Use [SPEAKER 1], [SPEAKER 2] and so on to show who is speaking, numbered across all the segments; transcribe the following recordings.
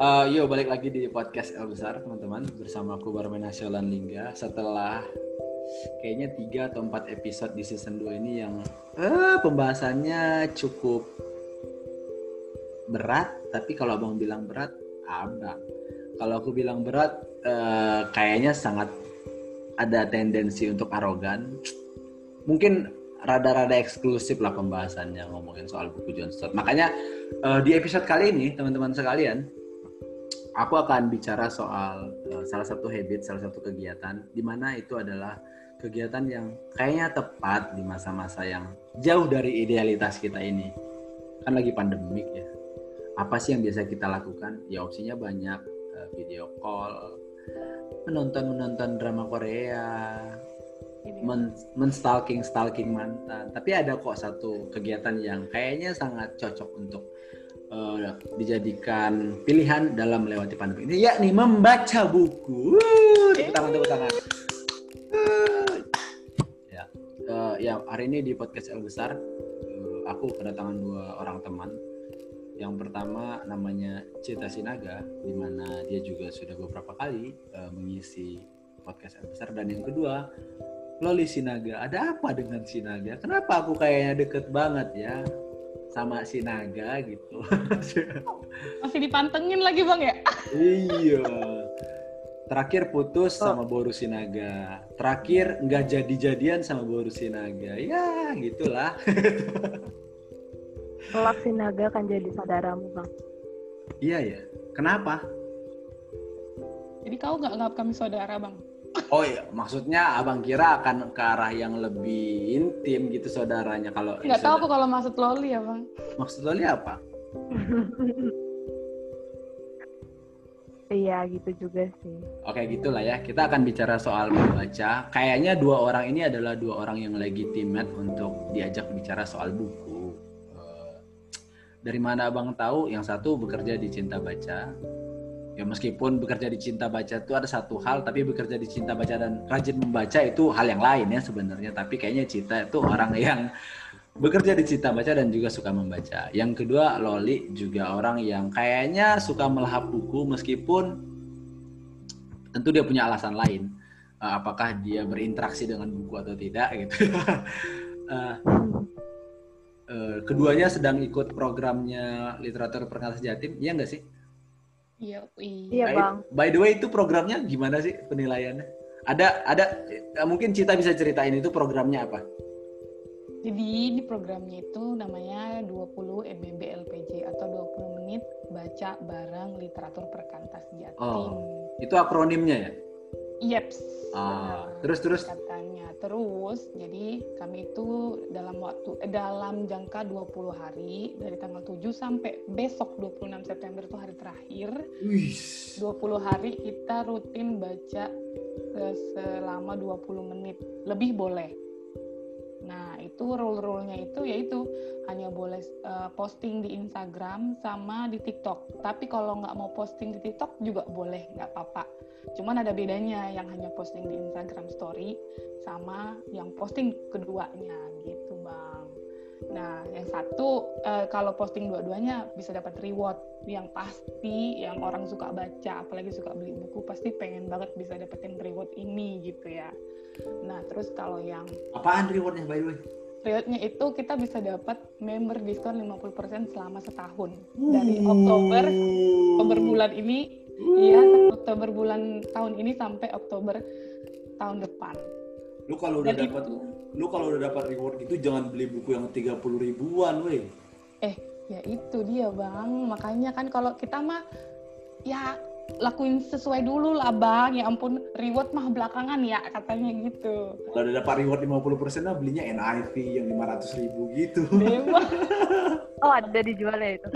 [SPEAKER 1] Uh, yo balik lagi di podcast El Besar teman-teman bersama aku Barmen Nasiolan Lingga. Setelah kayaknya tiga atau empat episode di season 2 ini yang uh, pembahasannya cukup berat tapi kalau abang bilang berat abang kalau aku bilang berat uh, kayaknya sangat ada tendensi untuk arogan. Mungkin rada-rada eksklusif lah pembahasannya ngomongin soal buku John Stott makanya uh, di episode kali ini teman-teman sekalian aku akan bicara soal uh, salah satu habit, salah satu kegiatan di mana itu adalah kegiatan yang kayaknya tepat di masa-masa yang jauh dari idealitas kita ini. Kan lagi pandemik ya. Apa sih yang biasa kita lakukan? Ya opsinya banyak, uh, video call, menonton-menonton drama Korea, men, men stalking stalking mantan. Tapi ada kok satu kegiatan yang kayaknya sangat cocok untuk uh, dijadikan pilihan dalam melewati pandemi ini yakni membaca buku. Tepuk tangan, tepuk tangan. Ya, uh, ya hari ini di podcast El Besar uh, aku kedatangan dua orang teman. Yang pertama namanya Cita Sinaga, di mana dia juga sudah beberapa kali uh, mengisi podcast El Besar. Dan yang kedua Loli Sinaga. Ada apa dengan Sinaga? Kenapa aku kayaknya deket banget ya? Sama si naga gitu.
[SPEAKER 2] Masih dipantengin lagi bang ya?
[SPEAKER 1] iya. Terakhir putus oh. sama Boru Sinaga. Terakhir nggak jadi-jadian sama Boru Sinaga. Ya gitulah.
[SPEAKER 3] Kelak Sinaga kan jadi saudaramu bang.
[SPEAKER 1] Iya ya. Kenapa?
[SPEAKER 2] Jadi kau nggak nggak kami saudara bang?
[SPEAKER 1] Oh iya, maksudnya abang kira akan ke arah yang lebih intim gitu saudaranya kalau
[SPEAKER 2] nggak tahu aku kalau maksud loli ya bang.
[SPEAKER 1] Maksud loli apa?
[SPEAKER 3] Iya gitu juga sih.
[SPEAKER 1] Oke gitulah ya. Kita akan bicara soal membaca. Kayaknya dua orang ini adalah dua orang yang legitimate untuk diajak bicara soal buku. Eh, dari mana abang tahu? Yang satu bekerja di Cinta Baca, ya meskipun bekerja di cinta baca itu ada satu hal tapi bekerja di cinta baca dan rajin membaca itu hal yang lain ya sebenarnya. Tapi kayaknya cinta itu orang yang bekerja di cinta baca dan juga suka membaca. Yang kedua Loli juga orang yang kayaknya suka melahap buku meskipun tentu dia punya alasan lain. Uh, apakah dia berinteraksi dengan buku atau tidak gitu. Uh, uh, keduanya sedang ikut programnya literatur perkasa Jatim. Iya enggak sih
[SPEAKER 2] Iya,
[SPEAKER 3] iya bang.
[SPEAKER 1] By the way itu programnya gimana sih penilaiannya? Ada ada eh, mungkin Cita bisa ceritain itu programnya apa?
[SPEAKER 2] Jadi di programnya itu namanya 20 MMB LPJ atau 20 menit baca bareng literatur perkantas Jatim. Oh,
[SPEAKER 1] itu akronimnya ya?
[SPEAKER 2] Yeps.
[SPEAKER 1] Ah, terus terus
[SPEAKER 2] katanya. Terus jadi kami itu dalam waktu eh, dalam jangka 20 hari dari tanggal 7 sampai besok 26 September itu hari terakhir.
[SPEAKER 1] Uish.
[SPEAKER 2] 20 hari kita rutin baca eh, selama 20 menit. Lebih boleh. Nah, itu rule-rule-nya itu yaitu hanya boleh uh, posting di Instagram sama di TikTok. Tapi kalau nggak mau posting di TikTok juga boleh, nggak apa-apa. Cuman ada bedanya yang hanya posting di Instagram Story sama yang posting keduanya gitu bang. Nah yang satu uh, kalau posting dua-duanya bisa dapat reward yang pasti yang orang suka baca apalagi suka beli buku pasti pengen banget bisa dapetin reward ini gitu ya. Nah terus kalau yang
[SPEAKER 1] apaan rewardnya by the way?
[SPEAKER 2] Rewardnya itu kita bisa dapat member diskon 50% selama setahun dari Oktober Oktober bulan ini Iya, Oktober bulan tahun ini sampai Oktober tahun depan.
[SPEAKER 1] Lu kalau udah dapat lu kalau udah dapat reward itu jangan beli buku yang 30 ribuan, weh.
[SPEAKER 2] Eh, ya itu dia, Bang. Makanya kan kalau kita mah ya lakuin sesuai dulu lah bang. Ya ampun reward mah belakangan ya katanya gitu.
[SPEAKER 1] Kalau udah dapat reward 50% lah belinya NIV yang 500 ribu gitu.
[SPEAKER 3] Oh ada dijualnya itu?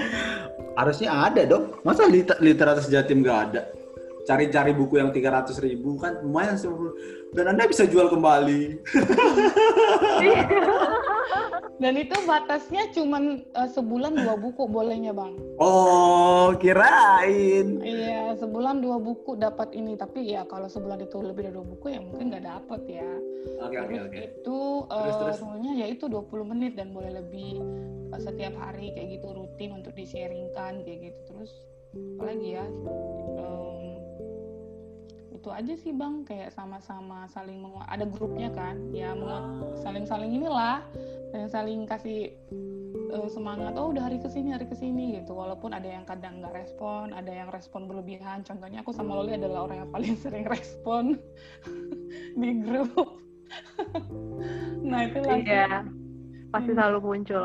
[SPEAKER 1] Harusnya ada dong masa literatur jatim gak ada? Cari-cari buku yang 300 ribu kan lumayan sih dan anda bisa jual kembali.
[SPEAKER 2] Dan itu batasnya cuma uh, sebulan dua buku bolehnya bang.
[SPEAKER 1] Oh kirain.
[SPEAKER 2] Iya sebulan dua buku dapat ini. Tapi ya kalau sebulan itu lebih dari dua buku ya mungkin nggak dapat ya.
[SPEAKER 1] Oke oke oke.
[SPEAKER 2] itu uh, ya itu 20 menit dan boleh lebih uh, setiap hari kayak gitu rutin untuk di sharingkan kayak gitu. Terus apalagi ya em, itu aja sih bang kayak sama-sama saling mengu- ada grupnya kan ya mengu- saling-saling inilah saling-saling kasih eh, semangat oh udah hari ke sini hari ke sini gitu walaupun ada yang kadang nggak respon ada yang respon berlebihan contohnya aku sama Loli adalah orang yang paling sering respon di grup nah itu langsung
[SPEAKER 3] Iya. Pasti
[SPEAKER 2] Hmm.
[SPEAKER 3] selalu muncul.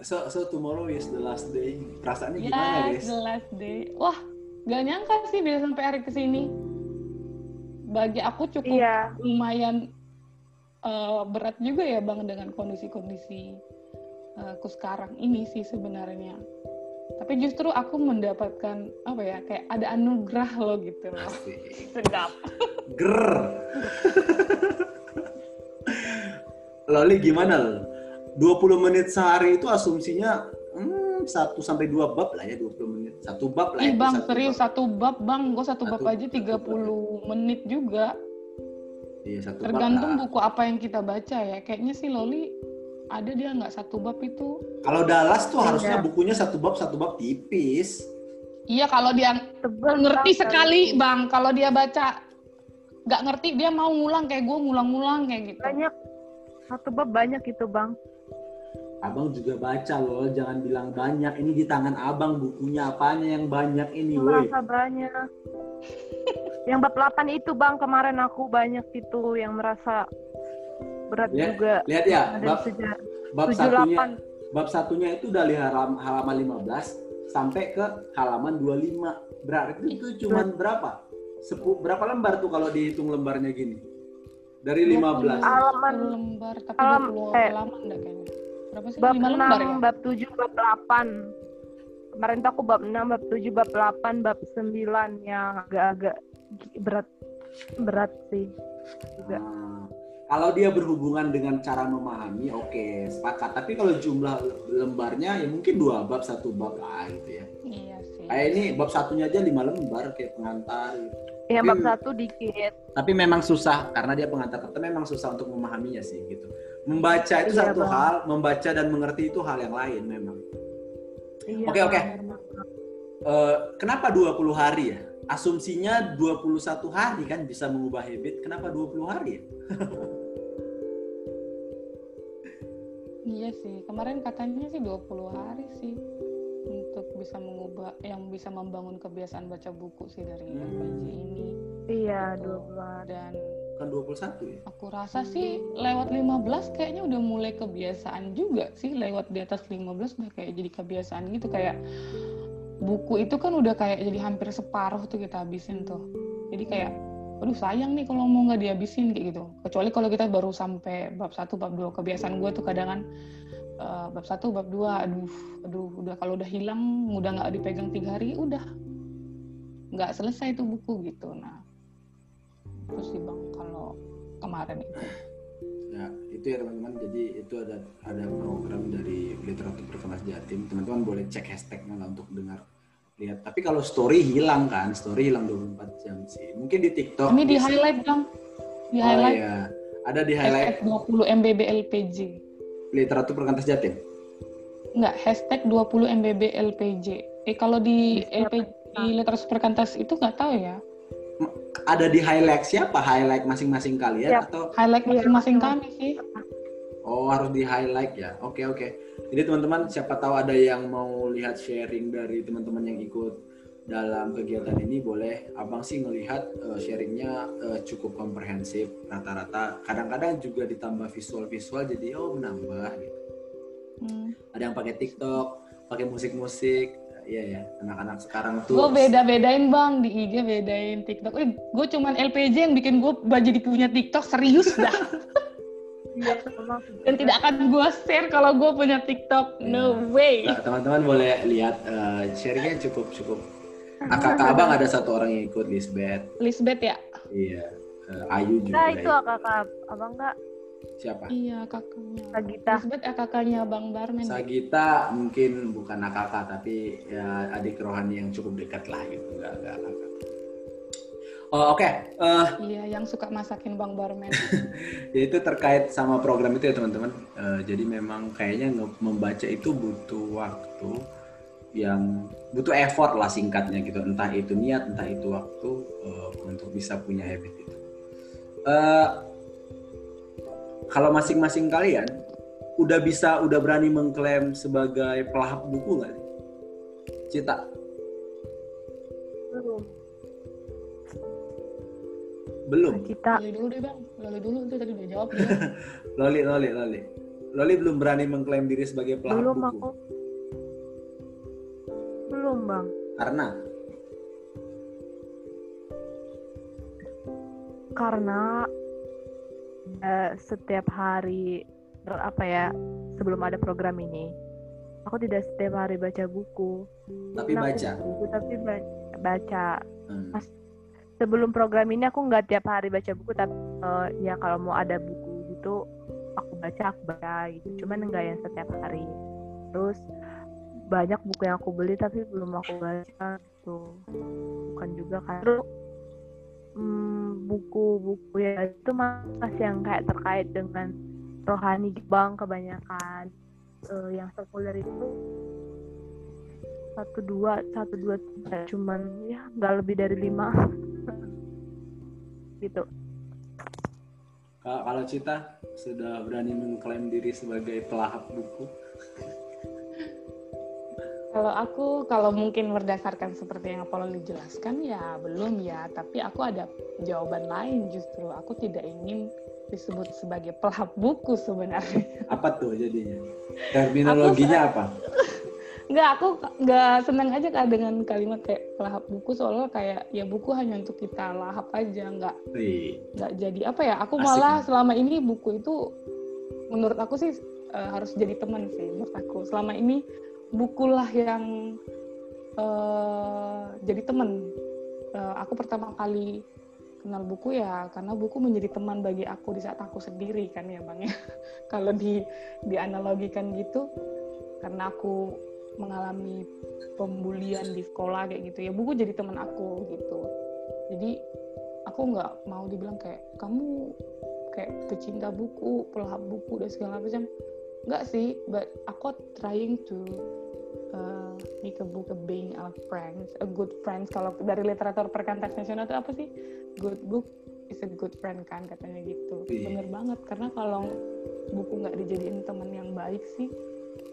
[SPEAKER 1] So, so tomorrow is the last day. Perasaannya gimana,
[SPEAKER 2] Yes,
[SPEAKER 1] guys?
[SPEAKER 2] the last day. Wah, gak nyangka sih bisa sampai hari ke sini. Bagi aku cukup
[SPEAKER 3] Iya.
[SPEAKER 2] lumayan eh, berat juga ya bang dengan kondisi-kondisi eh, aku sekarang ini sih sebenarnya. Tapi justru aku mendapatkan apa ya kayak ada anugerah loh gitu loh. Sedap.
[SPEAKER 1] Grrr. Loli gimana lo? 20 menit sehari itu asumsinya 1 sampai 2 bab lah ya 20 menit. Satu bab lah
[SPEAKER 2] Ih
[SPEAKER 1] ya.
[SPEAKER 2] bang
[SPEAKER 1] satu
[SPEAKER 2] serius
[SPEAKER 1] bab.
[SPEAKER 2] satu bab bang, gue satu bab
[SPEAKER 1] Satu-
[SPEAKER 2] aja
[SPEAKER 1] satu bab
[SPEAKER 2] 30 menit juga.
[SPEAKER 1] Iya, satu
[SPEAKER 2] Tergantung
[SPEAKER 1] bab lah.
[SPEAKER 2] buku apa yang kita baca ya. Kayaknya sih Loli ada dia nggak satu bab itu.
[SPEAKER 1] Kalau Dallas tuh harusnya
[SPEAKER 3] Iya.
[SPEAKER 1] bukunya satu bab satu bab tipis.
[SPEAKER 2] Iya kalau dia
[SPEAKER 3] Tebel
[SPEAKER 2] ngerti
[SPEAKER 3] Bang,
[SPEAKER 2] sekali
[SPEAKER 3] kali.
[SPEAKER 2] bang. Kalau dia baca nggak ngerti dia mau ngulang kayak gue ngulang-ngulang kayak gitu.
[SPEAKER 3] Banyak. Satu bab banyak itu bang.
[SPEAKER 1] Abang juga baca loh, jangan bilang banyak. Ini di tangan abang bukunya apanya yang banyak ini, woi.
[SPEAKER 3] Merasa banyak. yang bab 8 itu bang kemarin aku banyak itu yang merasa berat
[SPEAKER 1] Lihat-
[SPEAKER 3] juga.
[SPEAKER 1] Lihat ya, bab
[SPEAKER 3] sejarah.
[SPEAKER 1] bab
[SPEAKER 3] 78.
[SPEAKER 1] satunya bab satunya itu dari halam- halaman 15 sampai ke halaman 25. Berarti itu cuman berapa? Sepu, berapa lembar tuh kalau dihitung lembarnya gini? Dari 15.
[SPEAKER 3] Halaman
[SPEAKER 2] 20 lembar tapi
[SPEAKER 3] Alam-
[SPEAKER 2] 20
[SPEAKER 3] eh.
[SPEAKER 2] halaman enggak kayaknya. Berapa sih?
[SPEAKER 3] bab
[SPEAKER 2] 5
[SPEAKER 3] 6,
[SPEAKER 2] lembar ya?
[SPEAKER 3] bab 7, bab 8. Kemarin tuh aku bab 6, bab 7, bab 8, bab 9 yang agak-agak berat berat sih. Juga.
[SPEAKER 1] Nah, kalau dia berhubungan dengan cara memahami, oke, sepakat. Tapi kalau jumlah lembarnya ya mungkin dua bab, satu bab lah gitu ya.
[SPEAKER 2] Iya sih.
[SPEAKER 1] Kayak ini bab satunya aja lima lembar kayak pengantar. Gitu.
[SPEAKER 3] Yang bab 1 dikit.
[SPEAKER 1] Tapi memang susah karena dia pengantar kata memang susah untuk memahaminya sih gitu. Membaca itu
[SPEAKER 3] Iya,
[SPEAKER 1] satu
[SPEAKER 3] Bang.
[SPEAKER 1] hal, membaca dan mengerti itu hal yang lain memang.
[SPEAKER 3] Iya,
[SPEAKER 1] Oke, oke.
[SPEAKER 3] Bang.
[SPEAKER 1] Eh, kenapa 20 hari ya? Asumsinya 21 hari kan bisa mengubah habit. Kenapa 20 hari ya?
[SPEAKER 2] Iya sih. Kemarin katanya sih 20 hari sih untuk bisa mengubah yang bisa membangun kebiasaan baca buku sih dari
[SPEAKER 1] Hmm.
[SPEAKER 2] LPG ini.
[SPEAKER 3] Iya, 20
[SPEAKER 2] Dan
[SPEAKER 1] Kan 21 ya?
[SPEAKER 2] aku rasa sih lewat 15 kayaknya udah mulai kebiasaan juga sih. Lewat di atas 15 udah kayak jadi kebiasaan gitu. Kayak buku itu kan udah kayak jadi hampir separuh tuh kita habisin tuh. Jadi kayak aduh sayang nih kalau mau nggak dihabisin kayak gitu. Kecuali kalau kita baru sampai bab 1 bab 2 kebiasaan gue tuh kadangan eh, bab 1 bab 2 aduh aduh udah kalau udah hilang udah nggak dipegang tiga hari udah. Nggak selesai tuh buku gitu. Nah terus sih bang kalau kemarin itu
[SPEAKER 1] Ya, itu ya teman-teman. Jadi itu ada ada program dari literatur berkelas Jatim. Teman-teman boleh cek hashtagnya lah untuk dengar lihat. Tapi kalau story hilang kan, story hilang 24 jam sih. Mungkin di TikTok.
[SPEAKER 2] Ini di
[SPEAKER 1] bisa-
[SPEAKER 2] highlight bang, di
[SPEAKER 1] Oh
[SPEAKER 2] highlight
[SPEAKER 1] iya. Ada di highlight
[SPEAKER 2] hashtag 20 MBB LPJ.
[SPEAKER 1] literatur perkantas Jatim.
[SPEAKER 2] Enggak, hashtag 20 MBB LPJ. Eh kalau di? LPJ di literatur perkantas itu nggak tahu ya.
[SPEAKER 1] Ada di highlight siapa? Highlight masing-masing kalian
[SPEAKER 3] Siap.
[SPEAKER 1] atau
[SPEAKER 2] Highlight
[SPEAKER 3] Iya,
[SPEAKER 2] masing-masing kami sih.
[SPEAKER 1] Oh harus di highlight ya. Oke oke. Jadi teman-teman siapa tahu ada yang mau lihat sharing dari teman-teman yang ikut dalam kegiatan ini boleh. Abang sih ngelihat eh, sharingnya eh, cukup komprehensif rata-rata. Kadang-kadang juga ditambah visual-visual jadi oh menambah gitu.
[SPEAKER 2] Hmm.
[SPEAKER 1] Ada yang pakai TikTok, pakai musik-musik. Iya ya. Anak-anak sekarang tuh.
[SPEAKER 2] Gue beda-bedain bang di IG bedain TikTok. Eh, gue cuman LPJ yang bikin gue jadi punya TikTok serius dah.
[SPEAKER 3] Iya.
[SPEAKER 2] Dan tidak akan gue share kalau gue punya TikTok. No way.
[SPEAKER 1] Nah, teman-teman boleh lihat eh, sharingnya cukup cukup. Nah, kakak abang ada satu orang yang ikut Lisbeth.
[SPEAKER 2] Lisbeth ya?
[SPEAKER 1] Iya. Eh, Ayu juga.
[SPEAKER 3] Nah, itu kakak abang nggak
[SPEAKER 1] Siapa?
[SPEAKER 2] Iya kakaknya.
[SPEAKER 3] Sagita.
[SPEAKER 2] Lisbeth ya kakaknya Bang Barmen.
[SPEAKER 1] Sagita mungkin bukan kakak tapi ya adik rohani yang cukup dekat lah gitu nggak nggak kakak. Oh, Oke, Eh,
[SPEAKER 2] Iya yang suka masakin Bang Barmen.
[SPEAKER 1] ya itu terkait sama program itu ya teman-teman. Eh, jadi memang kayaknya membaca itu butuh waktu yang butuh effort lah singkatnya gitu entah itu niat entah itu waktu uh, untuk bisa punya habit itu uh, kalau masing-masing kalian udah bisa udah berani mengklaim sebagai pelahap buku nggak? Cita?
[SPEAKER 3] Belum.
[SPEAKER 1] Belum?
[SPEAKER 3] Kita
[SPEAKER 2] Loli dulu deh bang, Loli dulu itu tadi udah jawab dia.
[SPEAKER 1] Loli Loli Loli. Loli belum berani mengklaim diri sebagai pelahap
[SPEAKER 3] belum
[SPEAKER 1] buku.
[SPEAKER 3] aku. Belum bang.
[SPEAKER 1] Karena?
[SPEAKER 3] Karena eh, setiap hari apa ya sebelum ada program ini aku tidak setiap hari baca buku.
[SPEAKER 1] Tapi
[SPEAKER 3] Nah,
[SPEAKER 1] baca?
[SPEAKER 3] buku tapi ba- baca.
[SPEAKER 1] Hmm.
[SPEAKER 3] Mas- sebelum program ini aku nggak tiap hari baca buku tapi eh, ya kalau mau ada buku gitu aku baca aku baca gitu. Cuman nggak yang setiap hari. Terus banyak buku yang aku beli tapi belum aku baca gitu. Bukan juga kan. Terus hmm, buku-buku ya itu masih yang kayak terkait dengan rohani bang kebanyakan. Eh, yang sekuler itu satu dua satu dua tiga cuman ya nggak lebih dari lima. Gitu.
[SPEAKER 1] Ka- kalau Cita sudah berani mengklaim diri sebagai pelahap buku
[SPEAKER 2] Kalau aku, kalau mungkin berdasarkan seperti yang Apollo dijelaskan, ya belum ya. Tapi aku ada jawaban lain justru. Aku tidak ingin disebut sebagai pelahap buku sebenarnya.
[SPEAKER 1] apa tuh jadinya terminologinya apa
[SPEAKER 2] Nggak, aku nggak senang aja Kak, dengan kalimat kayak pelahap buku. Soalnya kayak ya buku hanya untuk kita lahap aja, nggak
[SPEAKER 1] Wih,
[SPEAKER 2] nggak jadi apa ya? Aku
[SPEAKER 1] Asik,
[SPEAKER 2] malah selama ini buku itu menurut aku sih eh, harus jadi teman sih menurut aku. Selama ini bukulah yang eh, jadi teman. Eh, aku pertama kali kenal buku ya karena buku menjadi teman bagi aku di saat aku sendiri kan ya bang ya. Kalau di dianalogikan gitu, karena aku mengalami pembulian di sekolah kayak gitu ya buku jadi teman aku gitu. Jadi aku nggak mau dibilang kayak kamu kayak pecinta buku, pelahap buku dan segala macam. Enggak sih, but aku trying to uh, make a book a being a friends, a good friends. Kalau dari literatur perkantas nasional itu apa sih? Good book is a good friend kan katanya gitu.
[SPEAKER 1] Iya.
[SPEAKER 2] Bener banget karena kalau buku nggak dijadiin teman yang baik sih,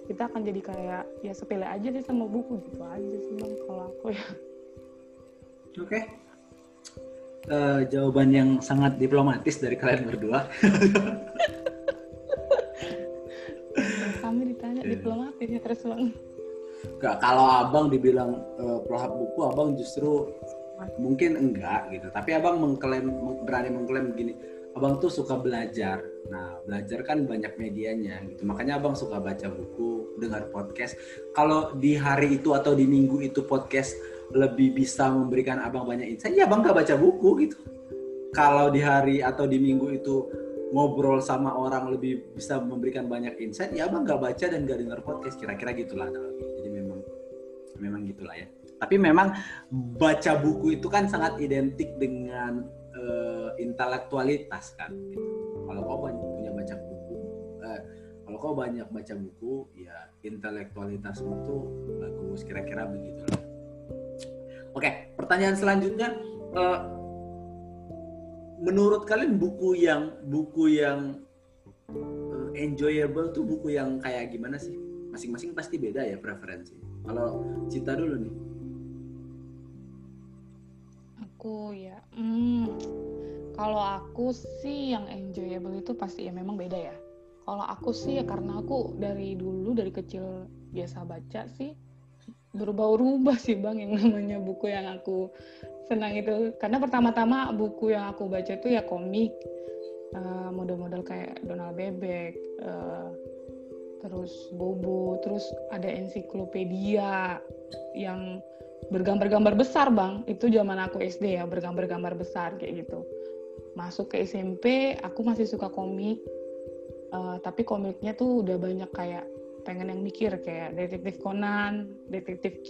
[SPEAKER 2] kita akan jadi kayak ya sepele aja sih sama buku gitu aja sih bang kalau aku ya.
[SPEAKER 1] oke Eh, jawaban yang sangat diplomatis dari kalian berdua Iya.
[SPEAKER 2] ya terus bang.
[SPEAKER 1] Nggak, kalau abang dibilang eh, pelahap buku abang justru mungkin enggak gitu tapi abang mengklaim berani mengklaim begini abang tuh suka belajar nah belajar kan banyak medianya gitu makanya abang suka baca buku dengar podcast kalau di hari itu atau di minggu itu podcast lebih bisa memberikan abang banyak insight ya abang nggak baca buku gitu kalau di hari atau di minggu itu ngobrol sama orang lebih bisa memberikan banyak insight ya abang nggak baca dan nggak dengar podcast kira-kira gitulah. Jadi memang memang gitulah ya. Tapi memang baca buku itu kan sangat identik dengan eh, intelektualitas kan. Kalau kau banyak punya baca buku eh, kalau kau banyak baca buku ya intelektualitasmu tuh bagus kira-kira begitu lah oke pertanyaan selanjutnya eh, menurut kalian buku yang buku yang eh, enjoyable tuh buku yang kayak gimana sih? Masing-masing pasti beda ya preferensi. Kalau Cita dulu nih.
[SPEAKER 2] Aku ya, hmm, kalau aku sih yang enjoyable itu pasti ya memang beda ya. Kalau aku sih ya karena aku dari dulu dari kecil biasa baca sih. Berubah-ubah sih bang yang namanya buku yang aku senang itu. Karena pertama-tama buku yang aku baca itu ya komik, eh, model-model kayak Donald Bebek, eh, terus Bobo, terus ada ensiklopedia yang bergambar-gambar besar bang. Itu zaman aku SD ya bergambar-gambar besar kayak gitu. Masuk ke SMP aku masih suka komik. Eh, tapi komiknya tuh udah banyak kayak pengen yang mikir kayak detektif Conan, detektif Q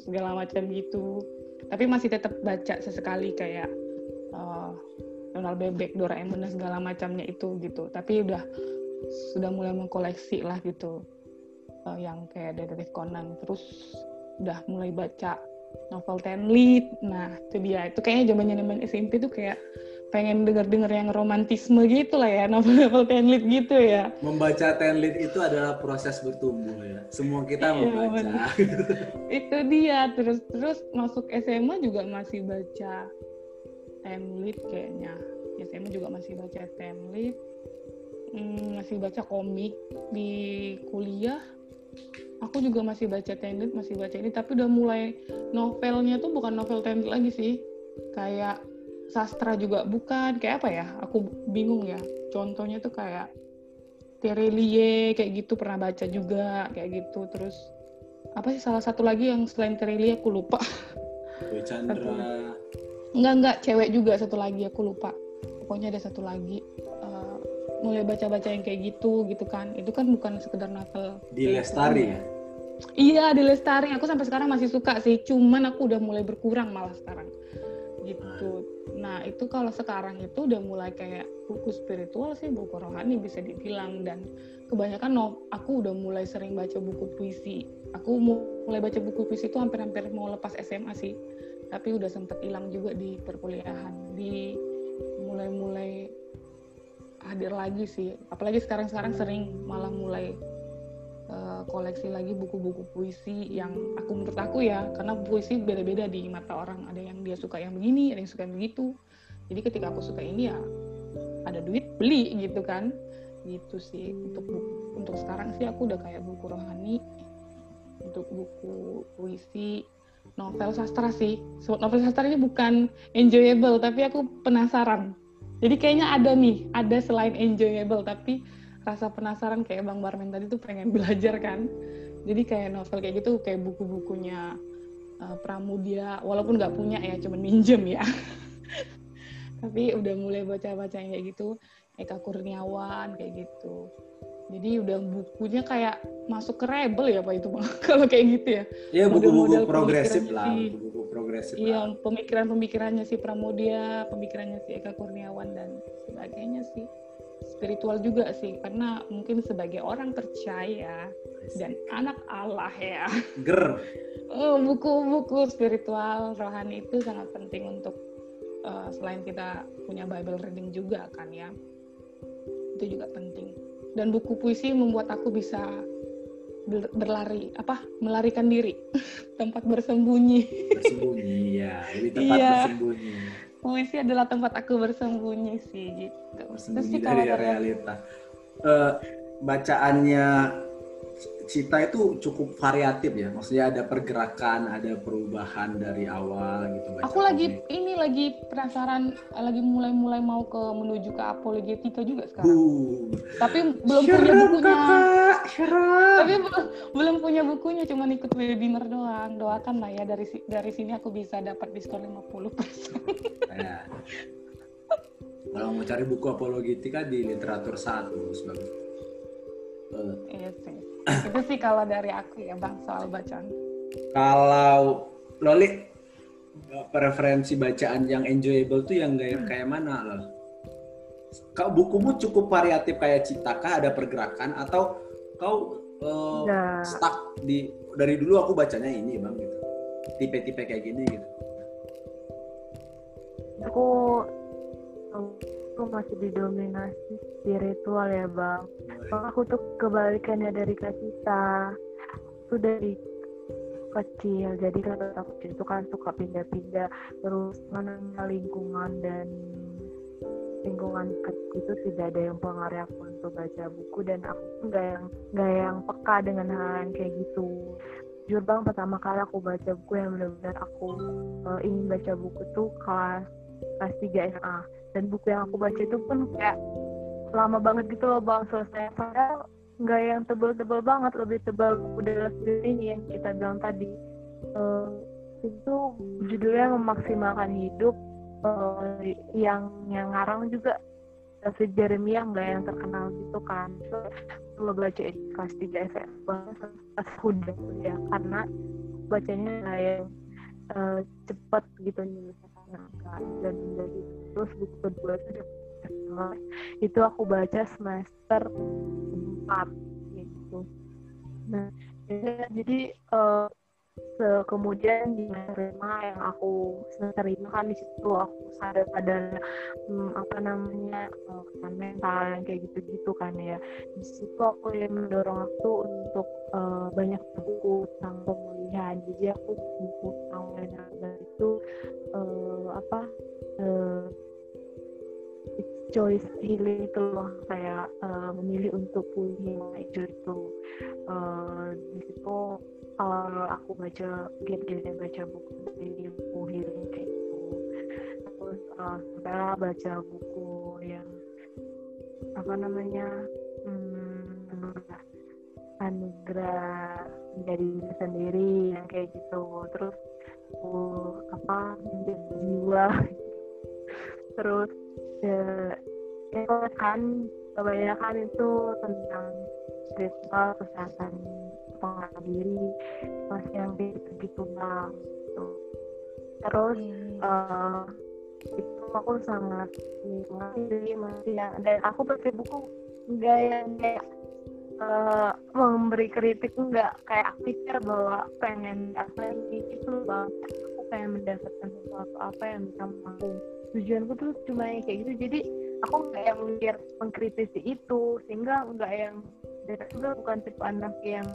[SPEAKER 2] segala macam gitu tapi masih tetap baca sesekali kayak eh, Donald Bebek, Doraemon dan segala macamnya itu gitu. Tapi udah sudah mulai mengkoleksi lah gitu eh, yang kayak detektif Conan. Terus udah mulai baca novel ten lead nah itu dia. Itu kayaknya zamannya zaman SMP tuh kayak pengen denger-denger yang romantisme gitu lah ya novel-novel ten lead gitu ya.
[SPEAKER 1] Membaca ten lead itu adalah proses bertumbuh ya. Semua kita iya, membaca.
[SPEAKER 2] itu dia terus terus masuk SMA juga masih baca ten lead kayaknya. SMA juga masih baca ten lead. Hmm, masih baca komik di kuliah. Aku juga masih baca Tenet, masih baca ini, tapi udah mulai novelnya tuh bukan novel Tenet lagi sih. Kayak sastra juga bukan, kayak apa ya? Aku bingung ya. Contohnya tuh kayak Terelie kayak gitu pernah baca juga kayak gitu. Terus apa sih salah satu lagi yang selain Terelie aku lupa.
[SPEAKER 1] Chandra.
[SPEAKER 2] Enggak enggak, cewek juga satu lagi aku lupa. Pokoknya ada satu lagi mulai baca-baca yang kayak gitu gitu kan itu kan bukan sekedar novel
[SPEAKER 1] di Lestari ya
[SPEAKER 2] iya di Lestari aku sampai sekarang masih suka sih cuman aku udah mulai berkurang malah sekarang gitu nah itu kalau sekarang itu udah mulai kayak buku spiritual sih buku rohani bisa dibilang. Dan kebanyakan no, aku udah mulai sering baca buku puisi. Aku mulai baca buku puisi itu hampir-hampir mau lepas SMA sih. Tapi udah sempet hilang juga di perkuliahan. Di mulai-mulai hadir lagi sih. Apalagi sekarang-sekarang sering malah mulai uh, koleksi lagi buku-buku puisi yang aku menurut aku ya karena puisi beda-beda di mata orang. Ada yang dia suka yang begini ada yang suka yang begitu. Jadi ketika aku suka ini ya ada duit beli gitu kan. Gitu sih untuk buku untuk sekarang sih aku udah kayak buku rohani untuk buku puisi novel sastra sih. Novel sastra ini bukan enjoyable tapi aku penasaran. Jadi kayaknya ada nih, ada selain enjoyable tapi rasa penasaran kayak Bang Barmen tadi tuh pengen belajar kan. Jadi kayak novel kayak gitu kayak buku-bukunya uh, Pramudia walaupun nggak punya ya cuma minjem ya. tapi udah mulai baca-baca yang kayak gitu Eka Kurniawan kayak gitu. Jadi udah bukunya kayak masuk ke rebel ya Pak itu Bang. Kalau kayak gitu ya.
[SPEAKER 1] Iya buku-buku progresif lah, buku progresif.
[SPEAKER 2] Iya, pemikiran-pemikirannya si Pramudia, pemikirannya si Eka Kurniawan dan sebagainya sih. Spiritual juga sih, karena mungkin sebagai orang percaya dan anak Allah ya.
[SPEAKER 1] Ger.
[SPEAKER 2] Oh, buku-buku spiritual rohani itu sangat penting untuk uh, selain kita punya Bible reading juga kan ya. Itu juga penting. Dan buku puisi membuat aku bisa berlari apa melarikan diri tempat bersembunyi
[SPEAKER 1] bersembunyi ya lebih tempat iya. bersembunyi
[SPEAKER 2] puisi adalah tempat aku bersembunyi sih gitu.
[SPEAKER 1] Bersembunyi dari realita. uh, bacaannya Cita itu cukup variatif ya, maksudnya ada pergerakan, ada perubahan dari awal gitu.
[SPEAKER 2] Aku lagi ini lagi penasaran, lagi mulai-mulai mau ke menuju ke apologetika juga sekarang. Boom. Tapi belum Syurut, punya bukunya. Kakak. Tapi belum, belum punya bukunya, cuma ikut webinar doang. Doakan lah ya dari dari sini aku bisa dapat diskon 50%. ya.
[SPEAKER 1] Kalau mau cari buku apologetika di literatur satu sebagai.
[SPEAKER 2] Uh. Iya sih itu sih kalau dari aku ya bang soal bacaan.
[SPEAKER 1] Kalau Loli preferensi bacaan yang enjoyable tuh yang kayak hmm. kayak mana loh kau bukumu cukup variatif kayak Citaka ada pergerakan? Atau kau uh, stuck di dari dulu aku bacanya ini bang gitu. Tipe-tipe kayak gini gitu.
[SPEAKER 3] Aku aku masih didominasi spiritual ya bang. Bang aku tuh kebalikannya dari Cita aku dari kecil jadi kan aku itu kan suka pindah-pindah. Terus mana lingkungan dan lingkungan itu tidak ada yang pengaruh aku untuk baca buku. Dan aku nggak yang nggak yang peka dengan hal yang kayak gitu. Jujur bang pertama kali aku baca buku yang benar-benar aku uh, ingin baca buku tuh kelas kelas 3 SMA dan buku yang aku baca itu pun kayak lama banget gitu loh bang selesai. Padahal nggak yang tebel-tebel banget lebih tebal dalam ini yang kita bilang tadi. Uh, itu judulnya memaksimalkan hidup uh, yang yang ngarang juga. David Jeremiah nggak yang terkenal gitu kan. Lo baca kelas 3 SMA pas udah ya karena bacanya yang uh, cepet gitu nih dan dari terus buku kedua itu itu aku baca semester 4 gitu. Nah jadi uh, se- kemudian di terima yang aku terima kan di situ aku sadar pada hmm, apa namanya kesehatan mental yang kayak gitu-gitu kan ya. Di situ aku yang mendorong aku untuk eh, banyak buku tentang pemulihan. Jadi aku buku tentang pemulihan itu eh, apa it's choice healing itu loh. Kayak eh, memilih untuk pulih itu itu. Eh, di situ awal aku baca game-game baca buku dari buku healing kayak gitu. Terus uh, sampailah baca buku yang apa namanya hmm, anugerah menjadi diri sendiri yang kayak gitu. Terus buku apa menjadi jiwa. Terus ya, ya kan kebanyakan itu tentang spiritual kesehatan pengenalan diri masih yang gitu-gitu bang gitu. terus eh, itu aku sangat menikmati masih yang dan aku baca buku enggak yang kayak eh, memberi kritik enggak. Kayak aku pikir bahwa pengen apa itu bang. Aku pengen mendapatkan sesuatu apa yang bisa mampu tujuanku tuh cuma yang kayak gitu. Jadi aku nggak yang mikir mengkritisi itu sehingga nggak yang dan aku bukan tipe anak yang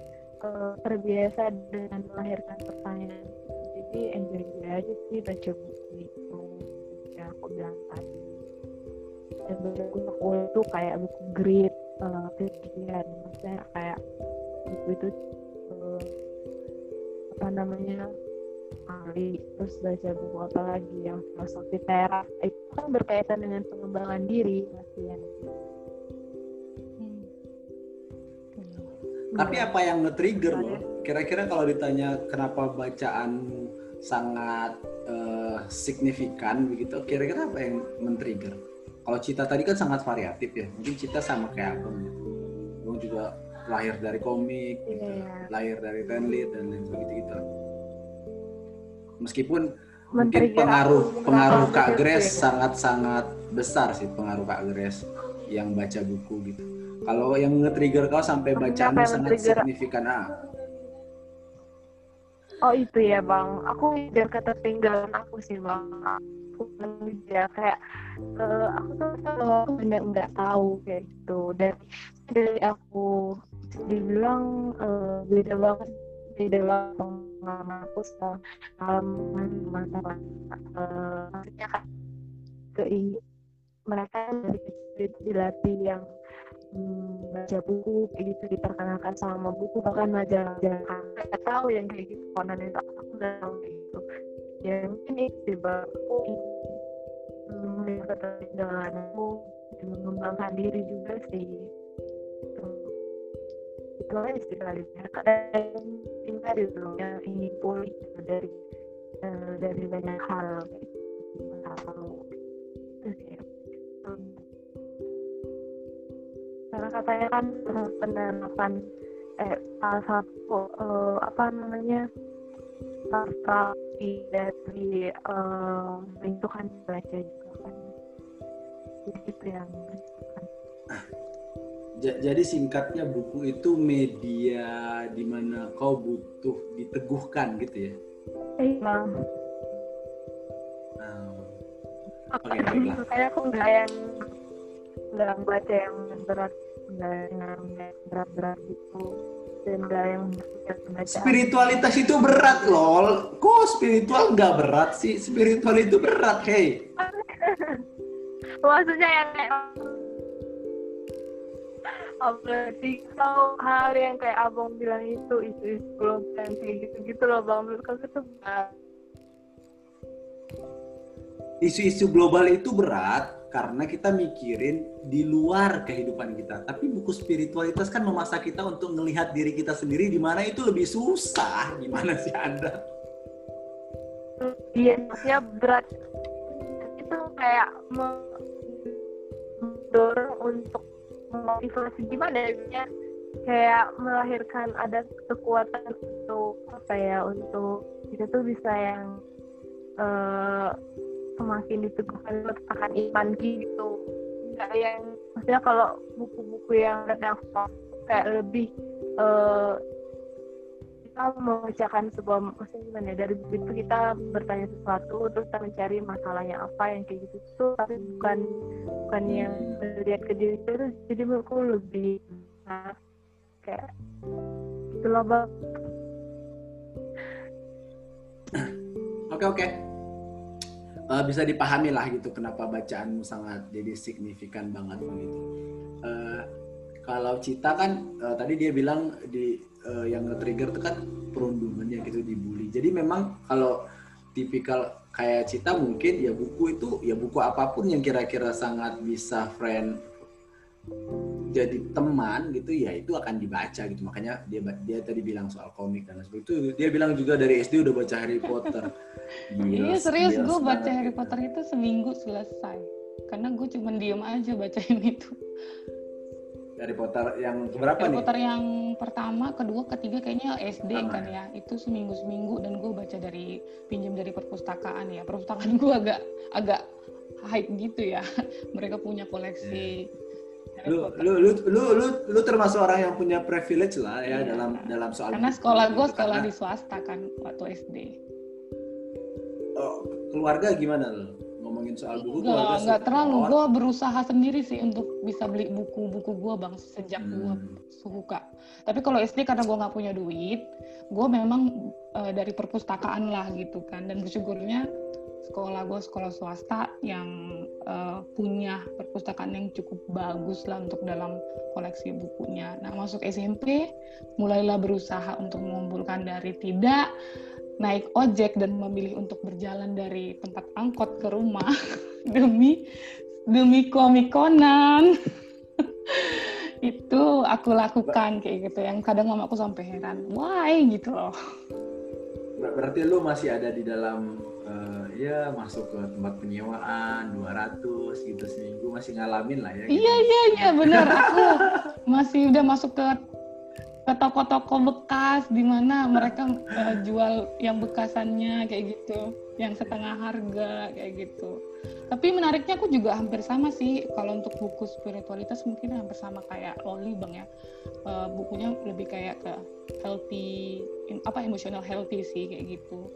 [SPEAKER 3] eh, terbiasa dengan melahirkan pertanyaan. Jadi enjoy aja sih baca buku itu yang aku bilang tadi. Dan buku itu kayak buku grit uh, kegiatan maksudnya kayak buku itu eh, apa namanya kali terus baca buku apa lagi yang filosofi teras itu kan berkaitan dengan pengembangan diri masih yang
[SPEAKER 1] Tapi apa yang nge-trigger lo? Kira-kira kalau ditanya kenapa bacaan sangat eh, signifikan begitu, kira-kira apa yang men-trigger? Kalau Cita tadi kan sangat variatif ya. Mungkin Cita sama kayak Abang. Abang juga lahir dari komik, gitu.
[SPEAKER 3] Iya.
[SPEAKER 1] lahir dari tenlit dan lain begitu gitu. Meskipun mungkin pengaruh pengaruh Kak Grace sangat-sangat besar sih pengaruh Kak Grace yang baca buku gitu. Kalau yang nge-trigger kau sampai
[SPEAKER 3] yang
[SPEAKER 1] sangat signifikan ah.
[SPEAKER 3] Oh itu ya bang, aku biar ketertinggalan aku sih bang. Aku ya kayak eh, aku tuh selalu benar nggak tahu kayak gitu dan dari aku dibilang eh, beda banget beda banget aku pengalaman teman-teman Eh, maksudnya kan keing mereka dari kecil itu dilatih yang hmm, baca buku kayak gitu diperkenalkan sama buku bahkan majalah-majalah nggak tahu yang kayak gitu konon itu aku nggak tahu gitu. Ya mungkin itu aku melihat ketertinggalan aku dan mengembangkan diri juga sih. Itu itu aja sih kali ya kadang tinggal di dunia ingin pulih gitu dari eh, dari banyak hal lalu itu sih karena katanya kan eh, penerapan eh salah satu eh, apa namanya strategi dari eh, itu kan baca juga kan itu yang
[SPEAKER 1] Jadi singkatnya buku itu media di mana kau butuh diteguhkan gitu ya.
[SPEAKER 3] bang
[SPEAKER 1] Nah, Oke, baiklah.
[SPEAKER 3] makanya aku nggak yang nggak baca yang berat nggak yang berat-berat gitu dan nggak yang
[SPEAKER 1] Spiritualitas itu berat lol. Kok spiritual nggak berat sih? Spiritual itu berat, hey.
[SPEAKER 3] maksudnya yang kayak oh, berarti kalau hal yang kayak abang bilang itu isu-isu global kayak gitu-gitu loh bang menurut aku tuh berat.
[SPEAKER 1] Isu-isu global itu berat karena kita mikirin di luar kehidupan kita. Tapi buku spiritualitas kan memaksa kita untuk melihat diri kita sendiri di mana itu lebih susah. Gimana sih Anda?
[SPEAKER 3] iya maksudnya berat itu kayak me- mendorong untuk memotivasi gimana ya kayak melahirkan ada kekuatan untuk apa ya untuk kita tuh bisa yang eh, semakin diteguhkan akan iman gitu. Nggak yang maksudnya kalau buku-buku yang soft kayak lebih eh, kita membacakan sebuah maksudnya gimana ya dari buku itu kita bertanya sesuatu terus kita mencari masalahnya apa yang kayak gitu tuh tapi bukan bukan yang melihat ke diri itu jadi menurutku lebih nah, kayak gitu loh bang
[SPEAKER 1] Oke oke. Uh, bisa dipahami lah gitu kenapa bacaanmu sangat jadi signifikan banget begitu. Uh, kalau Cita kan uh, tadi dia bilang di uh, yang nge-trigger itu kan perundungannya gitu dibully. Jadi memang kalau tipikal kayak Cita mungkin ya buku itu ya buku apa pun yang kira-kira sangat bisa friend jadi teman gitu ya itu akan dibaca gitu. Makanya dia dia tadi bilang soal komik dan sebagainya. Itu dia bilang juga dari SD udah baca Harry Potter.
[SPEAKER 2] Iya serius gue baca Harry gitu. Potter itu seminggu selesai. Karena gue cuma diem aja bacain itu
[SPEAKER 1] Harry Potter yang berapa
[SPEAKER 2] Harry
[SPEAKER 1] nih?
[SPEAKER 2] Potter yang pertama, kedua, ketiga kayaknya SD Sama kan ya. ya. Itu seminggu seminggu dan gue baca dari pinjam dari perpustakaan ya. Perpustakaan gue agak agak hype gitu ya. Mereka punya koleksi yeah
[SPEAKER 1] lu, lu lu lu lu lu termasuk orang yang punya privilege lah ya iya. dalam dalam soal
[SPEAKER 2] karena sekolah gue sekolah di swasta kan waktu SD
[SPEAKER 1] oh, keluarga gimana lo ngomongin soal buku
[SPEAKER 2] Enggak, nggak terlalu gue berusaha sendiri sih untuk bisa beli buku-buku gue bang sejak hmm. gue suka tapi kalau SD karena gue nggak punya duit gue memang uh, dari perpustakaan lah gitu kan dan bersyukurnya sekolah gue sekolah swasta yang uh, punya perpustakaan yang cukup bagus lah untuk dalam koleksi bukunya. Nah masuk SMP mulailah berusaha untuk mengumpulkan dari tidak naik ojek dan memilih untuk berjalan dari tempat angkot ke rumah demi demi komik Conan. itu aku lakukan kayak gitu yang kadang mamaku sampai heran why gitu loh
[SPEAKER 1] berarti lu masih ada di dalam ya masuk ke tempat penyewaan 200 gitu seminggu masih ngalamin lah ya
[SPEAKER 2] gitu. iya iya iya benar aku masih udah masuk ke ke toko-toko bekas di mana mereka uh, jual yang bekasannya kayak gitu yang setengah harga kayak gitu. Tapi menariknya aku juga hampir sama sih. Kalau untuk buku spiritualitas mungkin hampir sama kayak Loli bang ya. Uh, bukunya lebih kayak ke healthy apa emotional healthy sih kayak gitu.